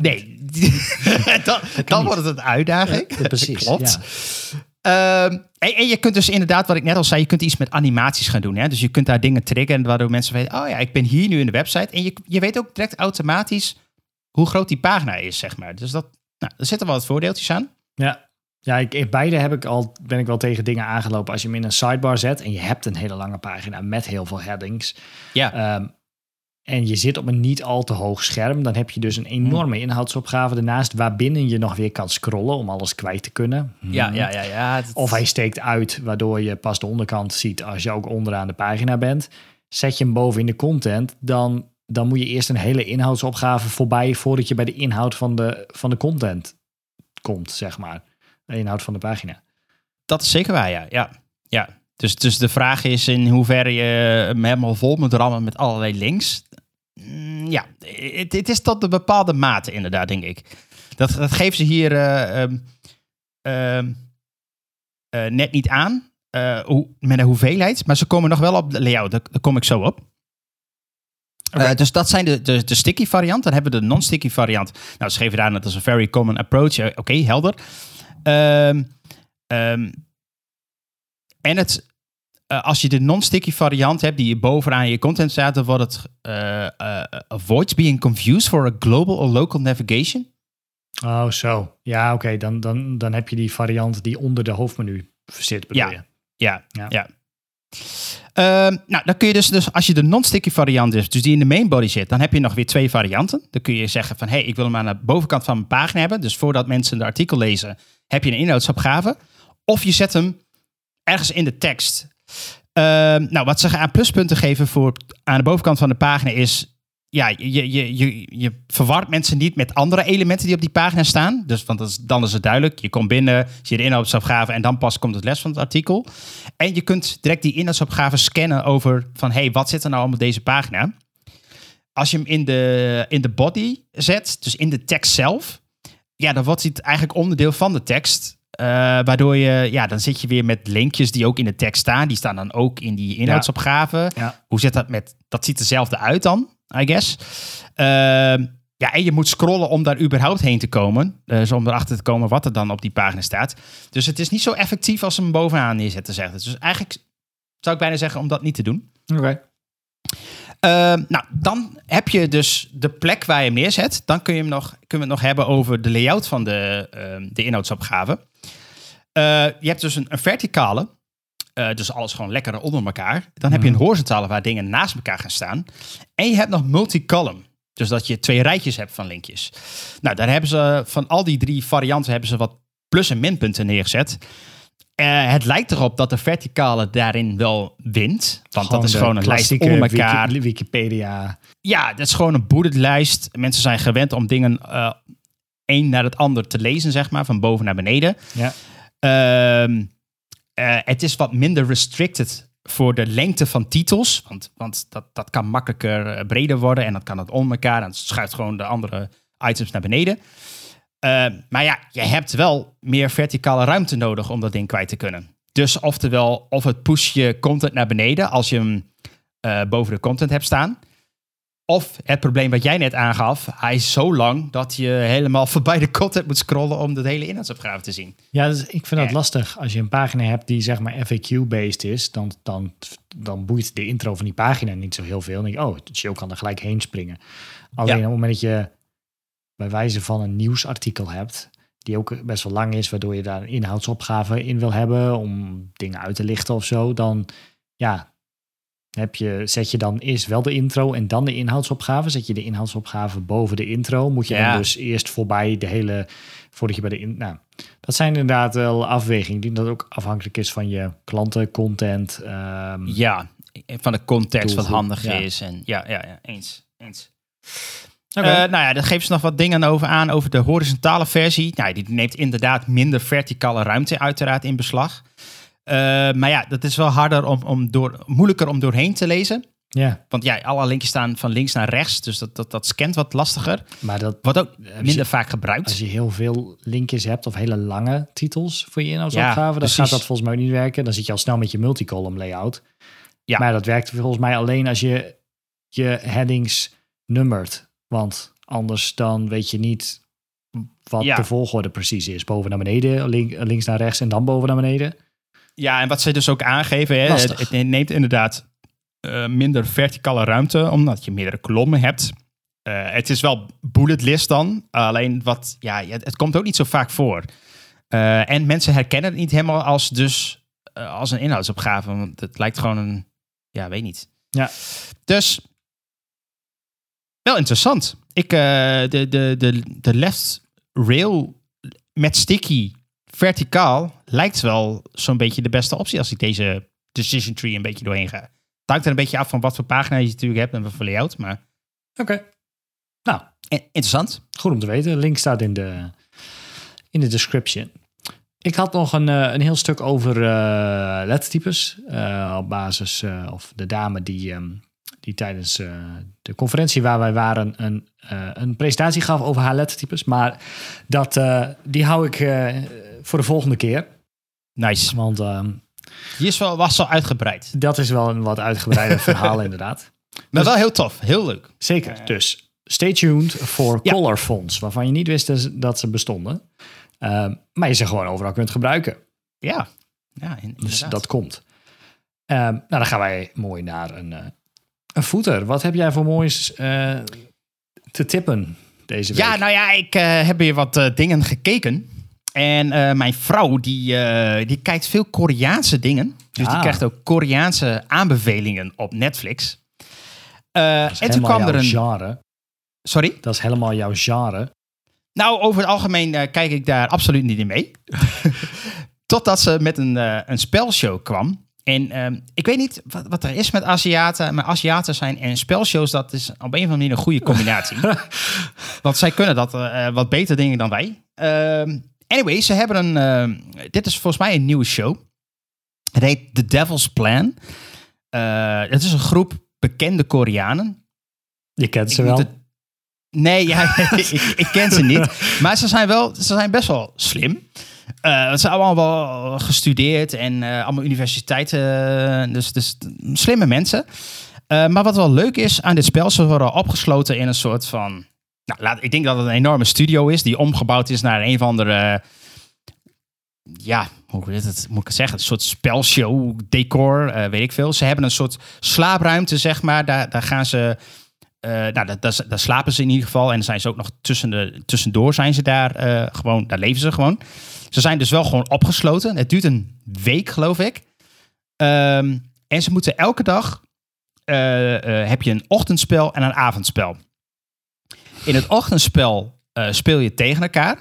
B: nee, dan, dan wordt het een uitdaging. Ja,
A: precies.
B: Klopt. Ja. Um, en, en, je kunt dus inderdaad, wat ik net al zei, je kunt iets met animaties gaan doen. Hè? Dus je kunt daar dingen triggeren waardoor mensen weten, oh ja, ik ben hier nu in de website. En je, je weet ook direct automatisch hoe groot die pagina is, zeg maar. Dus dat, nou, er zitten wel wat voordeeltjes aan.
A: Ja, ja, ik, beide heb ik al, ben ik wel tegen dingen aangelopen. Als je hem in een sidebar zet en je hebt een hele lange pagina met heel veel headings. Ja. Um, en je zit op een niet al te hoog scherm, dan heb je dus een enorme hmm. inhoudsopgave ernaast, waarbinnen je nog weer kan scrollen om alles kwijt te kunnen.
B: Ja, hmm. ja, ja. ja
A: Of hij steekt uit, waardoor je pas de onderkant ziet als je ook onderaan de pagina bent. Zet je hem boven in de content, dan, dan moet je eerst een hele inhoudsopgave voorbij voordat je bij de inhoud van de, van de content komt, zeg maar. De inhoud van de pagina.
B: Dat is zeker waar, ja. ja. ja. Dus, dus de vraag is in hoeverre je hem helemaal vol moet rammen met allerlei links. Mm, ja, het, het, is tot een bepaalde mate inderdaad, denk ik. Dat, dat geven ze hier uh, uh, uh, net niet aan, hoe, met een hoeveelheid. Maar ze komen nog wel op de layout, daar, daar kom ik zo op. Okay. dus dat zijn de, de, de, sticky variant. Dan hebben we de non-sticky variant. Nou, ze geven daar dat is een very common approach. Oké, okay, helder. Um, um, en het, als je de non-sticky variant hebt die je bovenaan je content staat, dan wordt het uh, uh, avoids being confused for a global or local navigation.
A: Oh, zo. Ja, oké. Dan, dan, dan heb je die variant die onder de hoofdmenu zit, bedoel
B: ja. je? Ja, ja, ja. Uh, nou, dan kun je dus, dus als je de non-sticky variant is, dus die in de main body zit, dan heb je nog weer twee varianten. Dan kun je zeggen van, hé, hey, ik wil hem aan de bovenkant van mijn pagina hebben. Dus voordat mensen de artikel lezen, heb je een inhoudsopgave. Of je zet hem ergens in de tekst. Uh, nou, wat ze aan pluspunten geven voor aan de bovenkant van de pagina is ja, je, je, je, je verwart mensen niet met andere elementen die op die pagina staan. Dus want dan is het duidelijk. Je komt binnen, zie je de inhoudsopgave en dan pas komt het les van het artikel. En je kunt direct die inhoudsopgave scannen over van hey, wat zit er nou op deze pagina? Als je hem in de, in de body zet, dus in de tekst zelf, ja, dan wordt het eigenlijk onderdeel van de tekst. Uh, waardoor je, ja, dan zit je weer met linkjes die ook in de tekst staan. Die staan dan ook in die inhoudsopgave.
A: Ja.
B: Hoe zit dat met, dat ziet hetzelfde uit dan, I guess. Uh, ja, en je moet scrollen om daar überhaupt heen te komen. Dus om erachter te komen wat er dan op die pagina staat. Dus het is niet zo effectief als ze hem bovenaan neerzetten, zegt het. Dus eigenlijk zou ik bijna zeggen om dat niet te doen.
A: Oké. Okay.
B: Uh, nou, dan heb je dus de plek waar je hem neerzet. Dan kun je hem nog, kunnen we het nog hebben over de layout van de, uh, de inhoudsopgave. Uh, je hebt dus een, een verticale, dus alles gewoon lekker onder elkaar. Dan mm. heb je een horizontale waar dingen naast elkaar gaan staan. En je hebt nog multicolumn. Dus dat je twee rijtjes hebt van linkjes. Nou, daar hebben ze van al die drie varianten hebben ze wat plus- en minpunten neergezet. Uh, het lijkt erop dat de verticale daarin wel wint. Want
A: gewoon
B: dat is gewoon een lijst onder elkaar.
A: Wiki, Wikipedia.
B: Ja, dat is gewoon een bullet lijst. Mensen zijn gewend om dingen uh, een naar het ander te lezen, zeg maar, van boven naar beneden.
A: Ja.
B: Uh, het is wat minder restricted voor de lengte van titels. Want, want dat, dat kan makkelijker breder worden en dat kan het om elkaar. En het schuift gewoon de andere items naar beneden. Uh, maar ja, je hebt wel meer verticale ruimte nodig om dat ding kwijt te kunnen. Dus oftewel, of het push je content naar beneden als je hem uh, boven de content hebt staan. Of het probleem wat jij net aangaf, hij is zo lang dat je helemaal voorbij de content moet scrollen om de hele inhoudsopgave te zien.
A: Ja, dus ik vind dat lastig. Als je een pagina hebt die zeg maar FAQ-based is, dan, dan, dan boeit de intro van die pagina niet zo heel veel. Dan denk je, oh, Chill kan er gelijk heen springen. Alleen ja. op het moment dat je bij wijze van een nieuwsartikel hebt, die ook best wel lang is, waardoor je daar een inhoudsopgave in wil hebben om dingen uit te lichten of zo, dan ja, heb je, zet je dan eerst wel de intro en dan de inhoudsopgave. Zet je de inhoudsopgave boven de intro, moet je ja. dan dus eerst voorbij de hele, voordat je bij de in, nou, dat zijn inderdaad wel afwegingen die dat ook afhankelijk is van je klanten, content. Um,
B: ja, van de context wat handig ja. is en ja, ja, ja, eens, eens. Okay. Uh, nou ja, daar geven ze nog wat dingen over aan over de horizontale versie. Nou, die neemt inderdaad minder verticale ruimte uiteraard in beslag. Uh, maar ja, dat is wel harder om, om door, moeilijker om doorheen te lezen.
A: Ja.
B: Want ja, alle linkjes staan van links naar rechts, dus dat, dat, dat scant wat lastiger.
A: Maar dat
B: wordt ook minder je, vaak gebruikt.
A: Als je heel veel linkjes hebt of hele lange titels voor je inhoudsopgave, ja, dan precies. gaat dat volgens mij niet werken. Dan zit je al snel met je multicolumn layout. Ja. Maar dat werkt volgens mij alleen als je je headings nummert. Want anders dan weet je niet wat ja. de volgorde precies is. Boven naar beneden, link, links naar rechts en dan boven naar beneden.
B: Ja, en wat ze dus ook aangeven, hè, het, het, neemt inderdaad uh, minder verticale ruimte, omdat je meerdere kolommen hebt. Uh, het is wel bullet list dan, alleen wat, ja, het, het komt ook niet zo vaak voor. Uh, en mensen herkennen het niet helemaal als dus als een inhoudsopgave, want het lijkt gewoon een, ja, weet niet.
A: Ja.
B: Dus wel interessant. Ik, de, de, de, de left rail met sticky verticaal lijkt wel zo'n beetje de beste optie als ik deze decision tree een beetje doorheen ga. Het hangt er een beetje af van wat voor pagina je natuurlijk hebt en wat voor layout, maar...
A: Oké. Okay. Nou,
B: interessant.
A: Goed om te weten. Link staat in de, in de description. Ik had nog een, een heel stuk over uh, lettertypes. Uh, op basis, uh, of de dame die... Um, die tijdens uh, de conferentie waar wij waren een, uh, een presentatie gaf over haar lettertypes. Maar dat, uh, die hou ik voor de volgende keer.
B: Nice.
A: Want ehm,
B: die is wel, was al uitgebreid.
A: Dat is wel een wat uitgebreider verhaal inderdaad.
B: Maar dus, wel heel tof, heel leuk.
A: Zeker. Dus stay tuned voor ja. color fonts, waarvan je niet wist dat ze bestonden. Ehm, maar je ze gewoon overal kunt gebruiken.
B: Ja, ja
A: dus dat komt. Um, nou, dan gaan wij mooi naar een een voeter. Wat heb jij voor moois uh, te tippen deze week?
B: Ja, nou ja, ik uh, heb weer wat uh, dingen gekeken. En mijn vrouw, die, die kijkt veel Koreaanse dingen. Dus ah. die krijgt ook Koreaanse aanbevelingen op Netflix. en toen kwam er een.
A: Genre.
B: Sorry?
A: Dat is helemaal jouw genre.
B: Nou, over het algemeen kijk ik daar absoluut niet in mee. Totdat ze met een, een spelshow kwam. En ehm, ik weet niet wat, wat er is met Aziaten. Maar Aziaten zijn en spelshows, dat is op een of andere manier een goede combinatie. Want zij kunnen dat eh, wat beter dingen dan wij. Ehm, anyway, ze hebben een... ehm, dit is volgens mij een nieuwe show. Het heet The Devil's Plan. Eh, het is een groep bekende Koreanen.
A: Je kent
B: Ik
A: ze wel.
B: het- Nee, ja, ik, ik ken ze niet. Maar ze zijn wel, ze zijn best wel slim. Eh, ze zijn allemaal wel gestudeerd en eh, allemaal universiteiten. Dus, dus slimme mensen. Eh, maar wat wel leuk is aan dit spel, ze worden opgesloten in een soort van. Nou, laat, ik denk dat het een enorme studio is die omgebouwd is naar een of andere. ja, hoe weet het, moet ik het zeggen? Een soort spelshow, decor, eh, weet ik veel. Ze hebben een soort slaapruimte, zeg maar. Daar, daar gaan ze. Eh, nou, daar, slapen ze in ieder geval. En dan zijn ze ook nog tussen de, tussendoor zijn ze daar eh, gewoon. Daar leven ze gewoon. Ze zijn dus wel gewoon opgesloten. Het duurt een week, geloof ik. Ehm, en ze moeten elke dag. eh, heb je een ochtendspel en een avondspel. In het ochtendspel speel je tegen elkaar.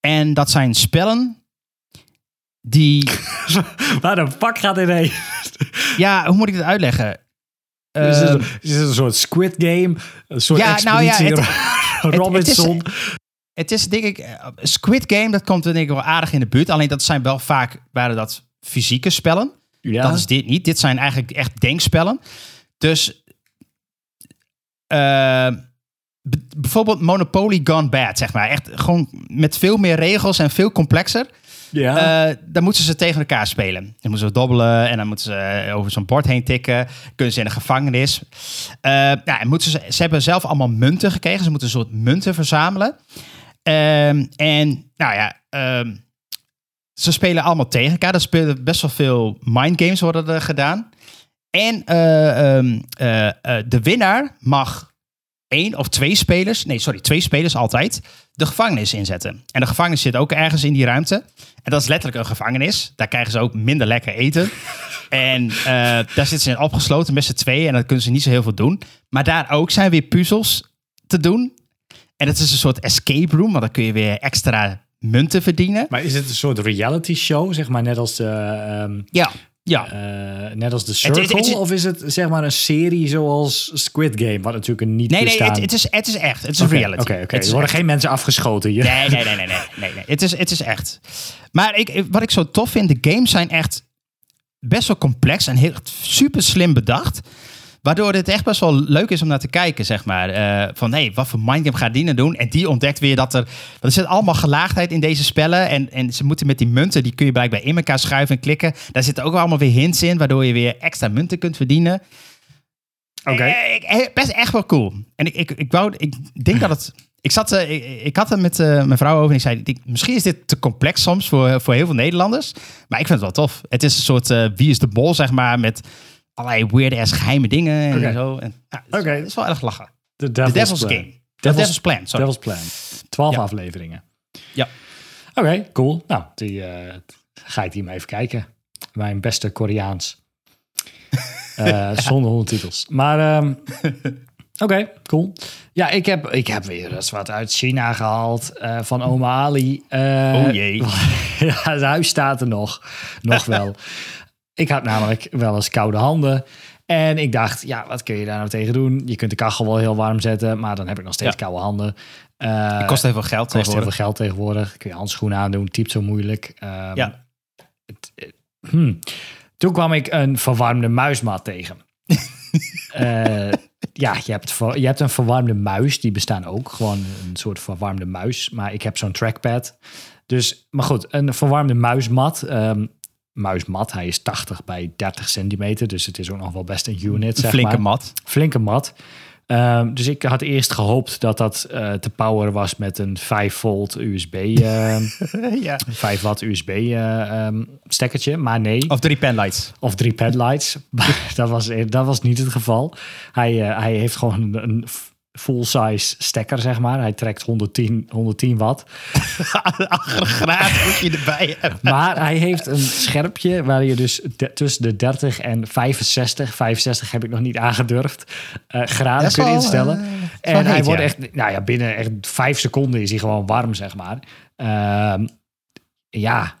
B: En dat zijn spellen die.
A: Waar de fuck gaat dit heen?
B: Ja, hoe moet ik het uitleggen?
A: Is het,
B: Ehm,
A: is het een soort Squid Game? Een soort
B: Ja, nou ja, het-
A: Robinson?
B: Het is denk ik, eh, Squid Game, dat komt denk ik wel aardig in de buurt. Alleen dat zijn wel vaak, waren dat fysieke spellen.
A: ja.
B: Dat is dit niet. Dit zijn eigenlijk echt denkspellen. Dus eh, b- bijvoorbeeld Monopoly Gone Bad, zeg maar. Echt gewoon met veel meer regels en veel complexer.
A: Ja.
B: Eh, dan moeten ze tegen elkaar spelen. Dan moeten ze dobbelen en dan moeten ze eh, over zo'n bord heen tikken. Kunnen ze in de gevangenis. Nou, en moeten ze, ze hebben zelf allemaal munten gekregen. Ze moeten een soort munten verzamelen. Ehm, en nou ja, ehm, ze spelen allemaal tegen elkaar. Er spelen best wel veel mindgames worden er gedaan. En eh, ehm, eh, eh, de winnaar mag één of twee spelers, nee sorry, twee spelers altijd, de gevangenis inzetten. En de gevangenis zit ook ergens in die ruimte. En dat is letterlijk een gevangenis. Daar krijgen ze ook minder lekker eten. En eh, daar zitten ze in opgesloten met z'n tweeën. En dan kunnen ze niet zo heel veel doen. Maar daar ook zijn weer puzzels te doen. En het is een soort escape room. Want dan kun je weer extra munten verdienen.
A: maar is het een soort reality show, zeg maar, net als de, ehm,
B: Ja, ja.
A: eh, net als de
B: het-
A: Circle?
B: het
A: of is het zeg maar een serie zoals Squid Game, wat natuurlijk een niet
B: Nee, nee, het, is, het is echt. Het is reality.
A: Oké, Er worden
B: echt.
A: geen mensen afgeschoten hier.
B: Nee, nee, nee, nee, nee, nee, nee. Het, is, het is echt. Maar ik, wat ik zo tof vind, de games zijn echt best wel complex en heel, super slim bedacht. Waardoor het echt best wel leuk is om naar te kijken, zeg maar. Eh, van, hé, wat voor mindgame gaat die nou doen? En die ontdekt weer dat er... Want er zit allemaal gelaagdheid in deze spellen. En, en ze moeten met die munten, die kun je blijkbaar in elkaar schuiven en klikken. Daar zitten ook allemaal weer hints in, waardoor je weer extra munten kunt verdienen.
A: Oké.
B: Eh, eh, best echt wel cool. En ik, ik, ik, wou, ik denk dat het. Ik, zat, ik, ik had het met eh, mijn vrouw over en ik zei: ik- Misschien is dit te complex soms voor, voor heel veel Nederlanders. Maar ik vind het wel tof. Het is een soort Wie is de Bol, zeg maar. Met allerlei weird ass geheime dingen en zo. En, ja,
A: Oké.
B: het is wel erg lachen.
A: The
B: The
A: Devil's,
B: Devil's
A: Plan. Devil's-
B: Devil's Plan, sorry.
A: Devil's Plan. Twaalf
B: Ja.
A: afleveringen.
B: Ja.
A: Oké, cool. Nou, die eh, ga ik die maar even kijken. Mijn beste Koreaans. Eh, zonder ondertitels. Maar ehm, oké, cool. Ja, ik heb, ik heb weer eens wat uit China gehaald. eh, van oma Ali.
B: Oh jee.
A: ja, het huis staat er nog. Nog wel. Ik had namelijk wel eens koude handen. En ik dacht, ja, wat kun je daar nou tegen doen? Je kunt de kachel wel heel warm zetten, maar dan heb ik nog steeds
B: Ja.
A: koude handen. Eh,
B: Het kost heel veel geld
A: kost heel veel
B: tegenwoordig.
A: geld tegenwoordig. Kun je handschoenen aandoen, typt zo moeilijk. Ehm,
B: Ja.
A: het- eh, hmm. Toen kwam ik een verwarmde muismat tegen. Eh, ja, je hebt, je hebt een verwarmde muis. Die bestaan ook. Gewoon een soort verwarmde muis. Maar ik heb zo'n trackpad. Dus, maar goed, een verwarmde muismat. ehm, muismat, hij is 80 bij 30 centimeter. Dus het is ook nog wel best een unit, zeg
B: flinke
A: maar
B: mat.
A: flinke mat. Ehm, dus ik had eerst gehoopt dat dat eh, te power was met een 5 volt USB, ehm
B: ja.
A: 5 watt USB eh, ehm, stekkertje. Maar nee,
B: Of drie penlights.
A: of drie padlights. Dat, was, dat was niet het geval. Hij, eh, hij heeft gewoon een, een full-size stekker, zeg maar. Hij trekt 110, 110 watt.
B: Aggregaat moet je erbij hebben.
A: Maar hij heeft een scherpje waar je dus de- tussen de 30 en 65, 65 heb ik nog niet aangedurfd, eh graden
B: Dat is
A: kun je
B: wel,
A: instellen.
B: eh,
A: en hij wordt
B: ja.
A: echt, nou ja, binnen echt vijf seconden is hij gewoon warm, zeg maar. Ehm, ja,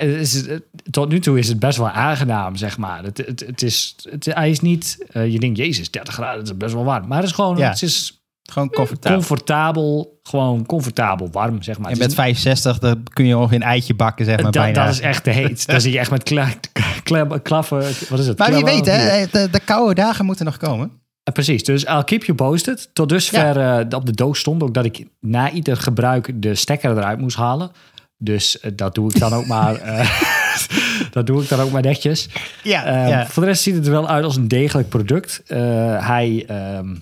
A: is, eh, tot nu toe is het best wel aangenaam, zeg maar. Het, het, het is, het, hij is niet, eh, je denkt, jezus, 30 graden, dat is best wel warm. Maar het is gewoon,
B: Ja.
A: het is
B: Gewoon comfortabel.
A: comfortabel, gewoon comfortabel warm, zeg maar.
B: en
A: is
B: met 65, dan kun je nog een eitje bakken, zeg maar.
A: dat,
B: bijna.
A: dat is echt te heet. Dan zie je echt met kla, kla- klaffen, wat is het?
B: Maar wie weet, hè, de, de koude dagen moeten nog komen.
A: Eh, Precies, dus I'll keep you posted. Tot dusver eh, op de doos stond ook dat ik na ieder gebruik de stekker eruit moest halen. Dus eh, dat doe ik dan ook maar. eh, dat doe ik dan ook maar netjes.
B: Ja,
A: Ehm,
B: ja.
A: Voor de rest ziet het er wel uit als een degelijk product. Eh, hij, ehm,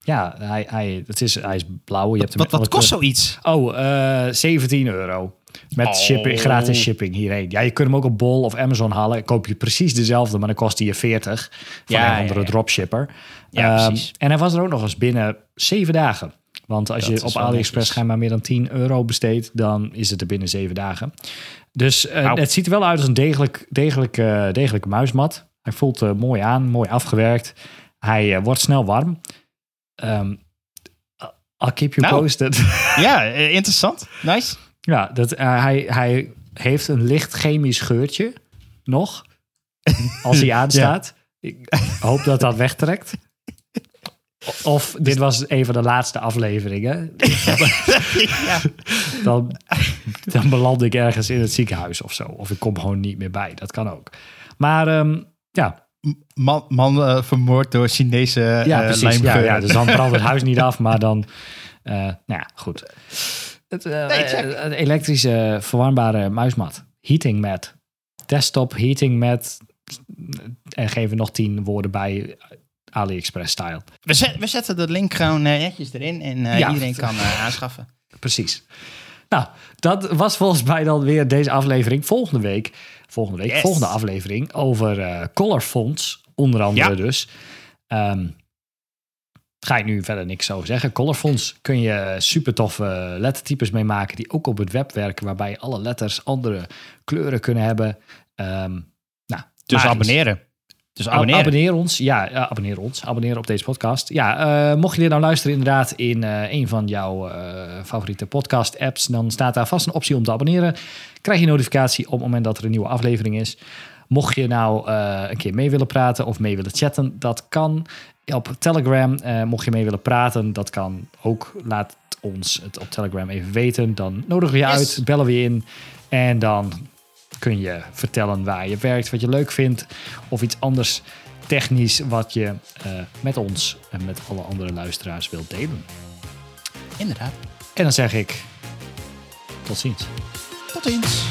A: ja, hij, hij, het is, hij is blauw. Je hebt
B: Wat, wat kost zoiets?
A: Oh, eh 17 euro. Met
B: Oh.
A: shipping, gratis shipping hierheen. Ja, je kunt hem ook op Bol of Amazon halen. Koop je precies dezelfde, maar dan kost hij je 40 van
B: Ja,
A: een andere
B: ja.
A: dropshipper.
B: Ja,
A: Ehm,
B: precies.
A: en hij was er ook nog eens binnen zeven dagen. Want als
B: Dat
A: je op AliExpress schijnbaar meer dan 10 euro besteedt, dan is het er binnen zeven dagen. Dus eh,
B: Wauw.
A: het ziet er wel uit als een degelijk, degelijk, eh, degelijke muismat. Hij voelt eh, mooi aan, mooi afgewerkt. Hij wordt snel warm. Ehm I'll keep you
B: Nou.
A: posted.
B: Ja, interessant. Nice.
A: Ja, dat, hij, hij heeft een licht chemisch geurtje nog. Als hij aanstaat. Ik hoop dat dat wegtrekt. Of dit was een van de laatste afleveringen.
B: ja.
A: Dan, dan beland ik ergens in het ziekenhuis of zo. Of ik kom gewoon niet meer bij. Dat kan ook. Maar ehm, ja,
B: Man, man eh, vermoord door Chinese
A: ja
B: eh,
A: precies. Ja, dus dan brandt het huis niet af. Maar dan, eh, nou ja, goed. Het,
B: Nee,
A: elektrische verwarmbare muismat. Heating mat. Desktop heating mat. En geven nog tien woorden bij AliExpress style.
B: we, zet- we zetten de link gewoon eh, netjes erin en eh,
A: Ja.
B: iedereen kan eh, aanschaffen.
A: Precies. Nou, dat was volgens mij dan weer deze aflevering. Volgende week, volgende week,
B: Yes.
A: volgende aflevering over eh Color Fonts, onder andere
B: Ja.
A: dus. Ehm, ga ik nu verder niks over zeggen. Color Fonts kun je super toffe lettertypes mee maken die ook op het web werken, waarbij alle letters andere kleuren kunnen hebben. Ehm, nou,
B: Dus abonneren. Dus.
A: Abonneer ons. Ja, ja, abonneer ons. Abonneer op deze podcast. Ja, eh, mocht je dit nou luisteren inderdaad in eh, een van jouw eh, favoriete podcast apps, dan staat daar vast een optie om te abonneren. Krijg je notificatie op het moment dat er een nieuwe aflevering is. Mocht je nou eh, een keer mee willen praten of mee willen chatten, dat kan. Op Telegram, eh, mocht je mee willen praten, dat kan ook. Laat ons het op Telegram even weten. Dan nodigen we je
B: Yes.
A: uit, bellen we je in. En dan kun je vertellen waar je werkt, wat je leuk vindt. Of iets anders technisch wat je eh, met ons en met alle andere luisteraars wilt delen.
B: Inderdaad.
A: En dan zeg ik tot ziens.
B: Tot ziens.